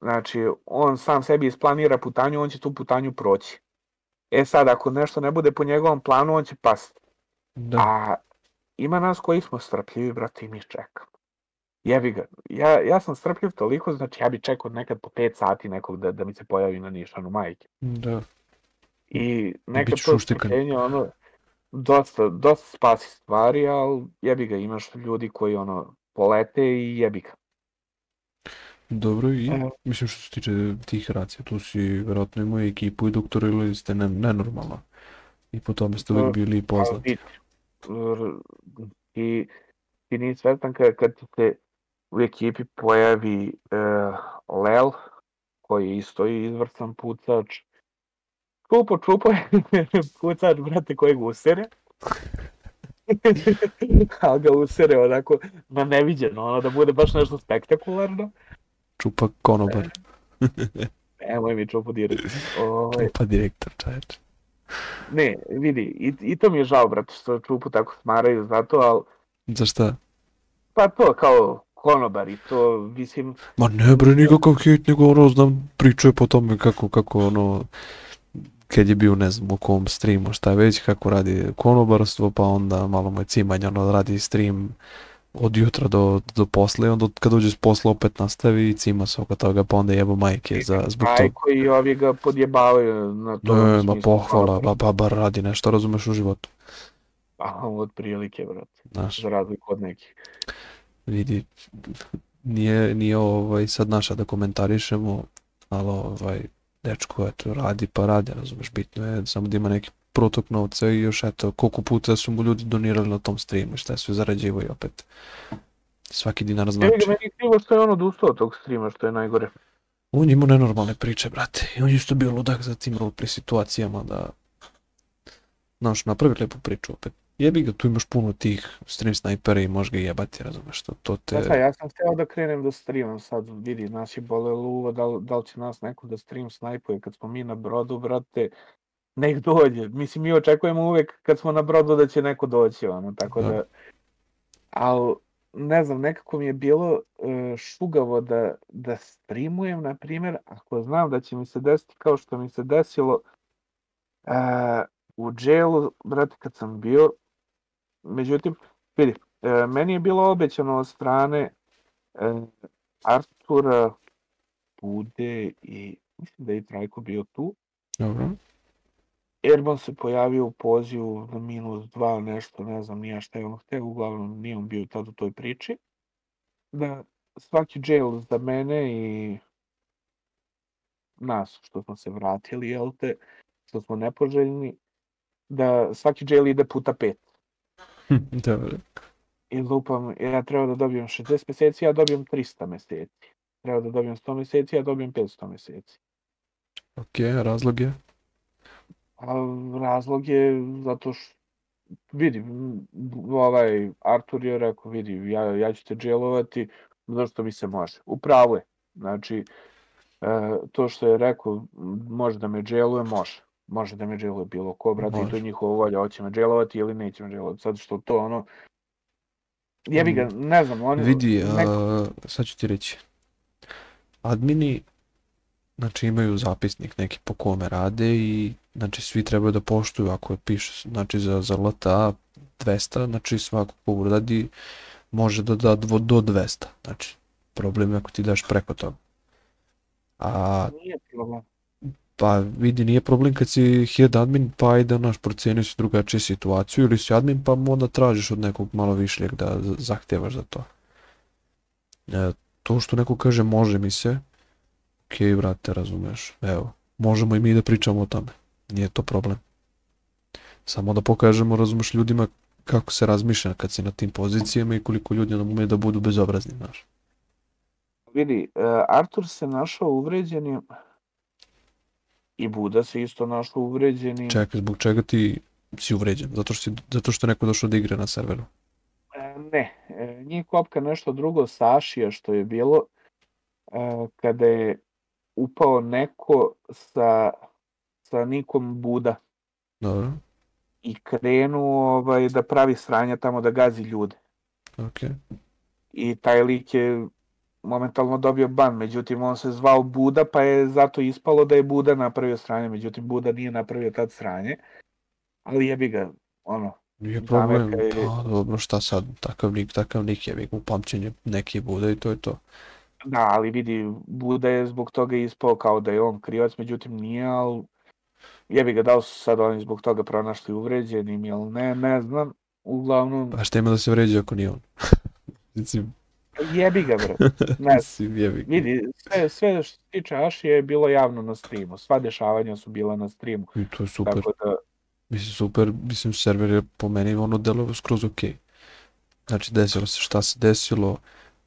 Znači, on sam sebi isplanira putanju, on će tu putanju proći. E sad, ako nešto ne bude po njegovom planu, on će pasti. Da, A ima nas koji smo strpljivi, brate, i mi čekamo. Jebi ga. Ja, ja sam strpljiv toliko, znači ja bi čekao nekad po 5 sati nekog da, da mi se pojavi na nišanu majke. da. I nekad to strpljenje, ono, dosta, dosta spasi stvari, ali jebi ga, imaš ljudi koji ono, polete i jebi ga. Dobro i Evo. mislim što se tiče tih racija, tu si vjerojatno imao i ekipu i doktora ili ste ne, nenormalno. I po tome ste uvijek bili poznati. r- ti, ti nisi svestan kad, kad se u ekipi pojavi uh, Lel, koji je isto izvrstan pucač. Čupo, čupo je pucač, brate, koji ga usere. ali ga usere onako na neviđeno, ono da bude baš nešto spektakularno. Čupa konobar, <laughs> Nemoj mi čupo dirati. <laughs> Ovaj, čupa direktor, čaječ. ne, vidi, i, i to mi je žao, brate, što čupu tako smaraju zato, ali Za šta? pa to kao konobar i to, mislim, Ma ne bre, nikakav hejt, nego ono, znam, pričao po tome kako, kako ono, kad je bio, ne znam, u kom streamu, šta već, kako radi konobarstvo, pa onda malo mu je cimanje, ono, radi stream od jutra do, do posle, i onda kad dođe s posla opet nastavi i cima se oko toga, pa onda jebo majke za, zbog toga. aj koji ovi ga podjebavaju na to. Ne, ma pohvala, ba, ba, bar radi nešto, razumeš u životu, A, od prilike, brate, znaš. za razliku od nekih. vidi, nije, nije ovaj sad naša da komentarišemo, ali ovaj, dečko eto radi pa radi, razumeš, bitno je samo da ima neki protok novca i još eto, koliko puta su mu ljudi donirali na tom streamu, šta je sve zarađivo i opet svaki dinar Evo znači. ga, meni krivo što je on odustao od tog streama, što je najgore. On je imao nenormalne priče, brate, i on je isto bio ludak za tim roleplay situacijama da, znaš, napravi lepu priču opet. Jebi ga, tu imaš puno tih stream snajpera i možeš ga jebati, razumeš, to, to te... Ja, sad, ja sam hteo da krenem da streamam sad, vidi, je bole luva, da, li- da li će nas neko da stream snajpuje kad smo mi na brodu, brate, nek dođe. Mislim, mi očekujemo uvek kad smo na brodu da će neko doći, ono, tako Da. da... Al, ne znam, nekako mi je bilo e, šugavo da, da streamujem, na primjer, ako znam da će mi se desiti kao što mi se desilo e, u jailu, brate, kad sam bio, međutim, vidi, e, meni je bilo obećano od strane e, Artura, Bude i mislim da je i Trajko bio tu. Dobro. Erban se pojavio u pozivu na minus dva, nešto, ne znam nija šta je on hteo, uglavnom nije on bio tad u toj priči. Da svaki jail za mene i nas što smo se vratili, jel te, što smo nepoželjni, da svaki jail ide puta pet. Dobro. I lupam, ja treba da dobijem 60 meseci, ja dobijem 300 meseci. Treba da dobijem 100 meseci, ja dobijem 500 meseci. Ok, razlog je? A razlog je zato što vidi, ovaj Artur je rekao, vidi, ja, ja ću te dželovati zato što mi se može. Upravo je. Znači, E, to što je rekao, može da me dželuje, može. Može da me dželuje bilo ko, brate, i to je njihova volja, hoće me dželovati ili neće me dželovati, zato što to ono, jebi ga, ne znam, oni, Vidi, neko, a, sad ću ti reći. Admini, znači imaju zapisnik neki po kome rade i znači svi trebaju da poštuju ako piše, znači za, za LTA 200, znači svako ko uradi može da da dvo- do 200, znači problem je ako ti daš preko toga. A nije problem. Pa vidi, nije problem kad si head admin, pa ajde, naš, procenio si drugačiju situaciju, ili si admin, pa onda tražiš od nekog malo višljeg da zahtevaš za to. E, to što neko kaže može mi se, okej, brate, razumeš, evo, možemo i mi da pričamo o tome, nije to problem. Samo da pokažemo, razumeš, ljudima kako se razmišlja kad si na tim pozicijama i koliko ljudi nam ume da budu bezobrazni, znaš. Vidi, e, Artur se našao uvređenim i Buda se isto našao uvređenim. Čekaj, zbog čega ti si uvređen? Zato što, si, zato što neko došao da igra na serveru. E, Ne, e, njih kopka nešto drugo Sašija što je bilo e, kada je upao neko sa, sa nikom Buda Dobro, i krenuo ovaj, da pravi sranja tamo da gazi ljude. okej. I taj lik je momentalno dobio ban, međutim on se zvao Buda pa je zato ispalo da je Buda napravio sranje, međutim Buda nije napravio tad sranje, ali jebi ga, ono, Nije problem, je- pa dobro, šta sad, takav nik, takav nik je, u pamćenje neki bude i to je to. Da, ali vidi, Buda je zbog toga ispao kao da je on krivac, međutim nije, ali jebi ga, da li su sad oni zbog toga pronašli uvređenim ili ne, ne znam. Uglavnom, Pa šta ima da se vređa ako nije on? <laughs> Mislim, jebi ga, bre. <laughs> Ne, jebi. vidi, sve, sve što tiče Ašije je bilo javno na streamu. Sva dešavanja su bila na streamu. I to je super, Tako da, mislim super, mislim server je po meni ono delo skroz okej. Znači desilo se šta se desilo,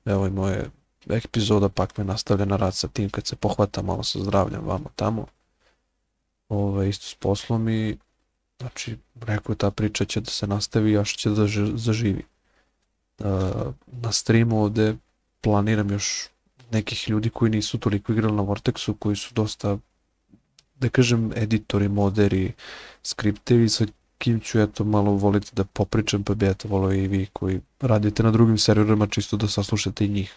evo i moje epizoda pak me nastavlja na rad sa tim kad se pohvata malo sa zdravljem vamo tamo. Ove, isto s poslom i znači rekao je ta priča će da se nastavi još će da zaživi. E, na streamu ovde planiram još nekih ljudi koji nisu toliko igrali na Vortexu, koji su dosta da kažem editori, moderi, skriptevi sa kim ću eto malo voliti da popričam, pa bi eto volio i vi koji radite na drugim serverima čisto da saslušate i njih.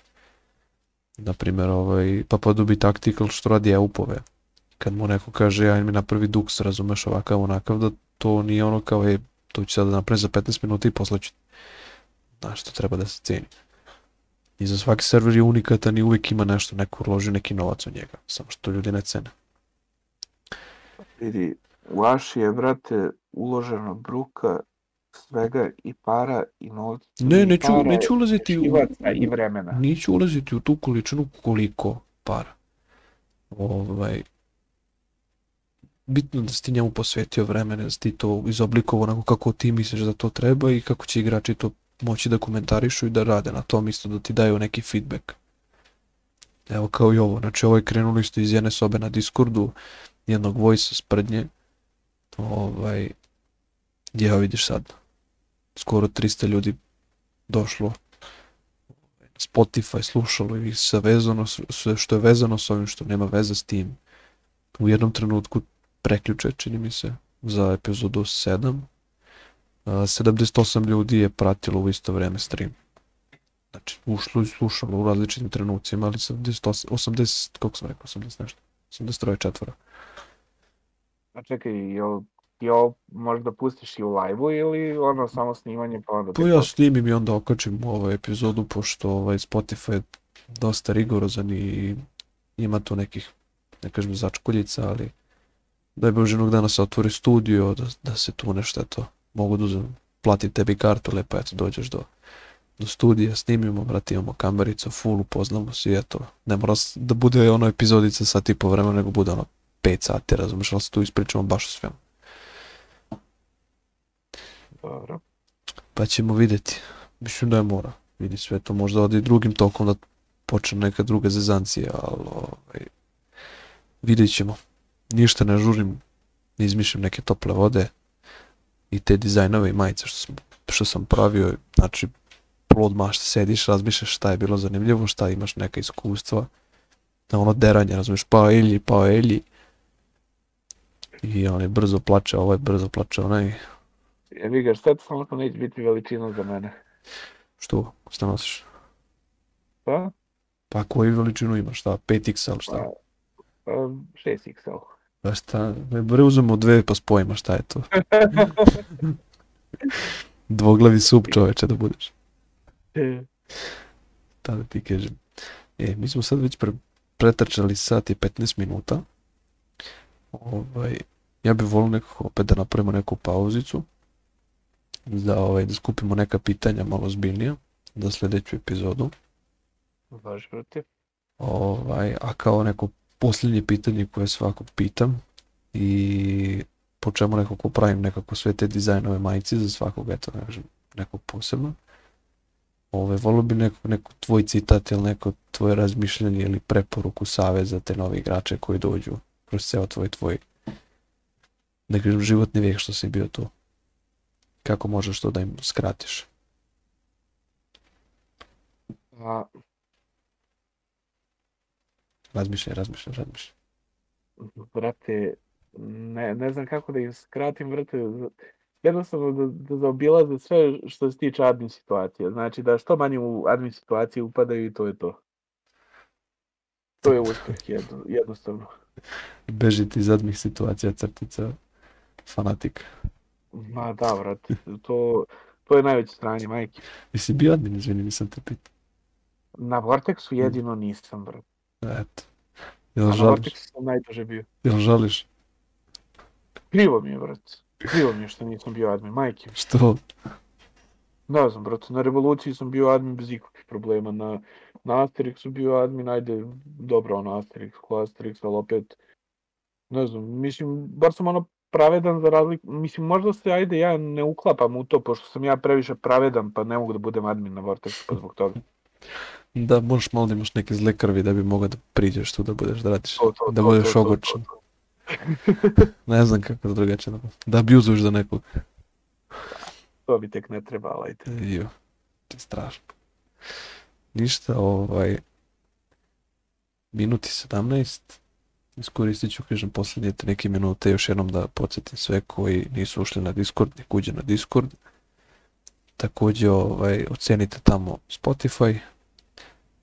Naprimer, ovaj, Papadubi Tactical što radi EUP-ove. Kad mu neko kaže, ja mi napravi Dux, razumeš ovakav, onakav, da to nije ono kao, je, to ću sad da napravim za 15 minuta i posle ću. Znaš, to treba da se ceni. I za svaki server je unikatan i uvijek ima nešto, neko uloži neki novac u njega, samo što ljudi ne cene. vidi, u Aši je, brate, uloženo bruka, svega i para i novca. Ne, neću, para, neću ulaziti u, i vremena. Neću ulaziti u tu količinu koliko para. Ovaj, bitno da si ti njemu posvetio vremena, da si ti to izoblikovao onako kako ti misliš da to treba i kako će igrači to moći da komentarišu i da rade na tom isto, da ti daju neki feedback. Evo kao i ovo, znači ovo je krenulo isto iz jedne sobe na Discordu, jednog voice sprednje, ovaj, gdje evo vidiš sad, skoro 300 ljudi došlo Spotify slušalo i sve vezano, sve što je vezano s ovim što nema veze s tim. U jednom trenutku preključe, čini mi se, za epizodu 7. a, 78 ljudi je pratilo u isto vreme stream. Znači, ušlo i slušalo u različitim trenucima, ali 78, 80, koliko sam rekao, 80 nešto, 83 četvora. A čekaj, jel, jel možda pustiš i u live-u ili ono samo snimanje pa onda... Pa ja snimim i onda okačim ovaj epizodu, pošto ovaj Spotify je dosta rigorozan i ima tu nekih, ne kažem začkoljica, ali daj Bože jednog dana se otvori studio, da, da se tu nešto eto, mogu da uzem, plati tebi kartu, lepo eto dođeš do, do studija, snimimo, brate, imamo kamericu, full, upoznamo se i eto, ne mora da bude ono epizodica sat i po vremena, nego bude ono 5 sati, razumeš, ali se tu ispričamo baš o svemu. Dobro. Pa ćemo vidjeti. Mislim da je mora. Vidi sve to možda ode i drugim tokom da počne neka druga zezancija, ali ovaj, vidjet ćemo. Ništa ne žurim, ne izmišljam neke tople vode i te dizajnove i majice što sam, što sam pravio, znači plod mašte, sediš, razmišljaš šta je bilo zanimljivo, šta imaš neka iskustva na ono deranje, razumiješ, pa Elji, pa Elji. I on je brzo plače, ovaj brzo plače, onaj, Jebi ga, šta samo to neće biti veličina za mene. što, šta nosiš? Pa? Pa koju veličinu imaš, šta, 5XL, šta? Pa, pa 6XL. Pa šta, ne bre uzmemo dve pa spojimo, šta je to? <laughs> Dvoglavi sup čoveče da budeš. Da da ti kažem. E, mi smo sad već pre, pretrčali sat i 15 minuta. Ovaj, ja bih volio nekako opet da napravimo neku pauzicu. Da, ovaj, da skupimo neka pitanja malo zbiljnija za sljedeću epizodu. Baš, brate. Ovaj, a kao neko posljednje pitanje koje svakog pitam i po čemu nekako pravim nekako sve te dizajnove majice za svakog, eto, kažem, nekog posebno. Ove, volio bi neko, neko tvoj citat ili neko tvoje razmišljanje ili preporuku, savjet za te nove igrače koji dođu kroz ceo tvoj tvoj da kažem, životni vijek što si bio tu. Kako možeš to da im skratiš? A, Razmišljaj, razmišljaj, razmišljaj. brate, ne, ne znam kako da im skratim, brate, jednostavno da, da zaobilaze sve što se tiče admin situacije. Znači da što manje u admin situacije upadaju i to je to. To je uspjeh, jedno, jednostavno. Bežiti iz admih situacija crtica fanatik. Ma da, brate, to, to je najveće stranje, majke. Jesi bio admin, izvini, nisam te pitao. Na Vortexu jedino nisam, brate. Eto. Jel žališ? Sam najduže bio. Jel žališ? Krivo mi je, brate. Krivo mi je što nisam bio admin, majke. Što? Ne znam, brate, na revoluciji sam bio admin bez ikakvih problema, na, na Asterixu bio admin, ajde, dobro, ono Asterix, ko Asterix, ali opet, ne znam, mislim, bar sam ono pravedan za razliku, mislim, možda se, ajde, ja ne uklapam u to, pošto sam ja previše pravedan, pa ne mogu da budem admin na Vortexu, pa zbog toga. Da, možeš malo da imaš neke zle krvi da bi mogao da priđeš tu da budeš da radiš. To, to, Da budeš ogorčen. to. Ne znam kako da drugačije da Da abuzuješ za nekog. To bi tek ne trebalo, ajde. Jo, to je strašno. Ništa, ovaj... Minuti 17. Iskoristit ću, kažem, posljednje te neke minute još jednom da podsjetim sve koji nisu ušli na Discord, nek uđe na Discord. Također, ovaj, ocenite tamo Spotify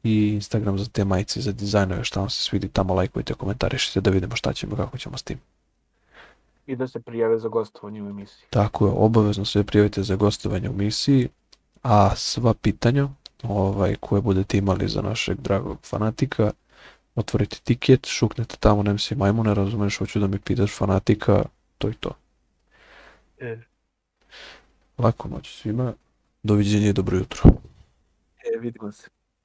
i Instagram za te majice, za dizajnove, šta vam se svidi, tamo lajkujte, komentarišite da vidimo šta ćemo, kako ćemo s tim. I da se prijave za gostovanje u emisiji. Tako je, obavezno se prijavite za gostovanje u misiji, a sva pitanja ovaj, koje budete imali za našeg dragog fanatika, otvorite tiket, šuknete tamo nem si majmune, razumeš, hoću da mi pitaš fanatika, to je to. E, Lako noć svima, doviđenja i dobro jutro. e vidimo se.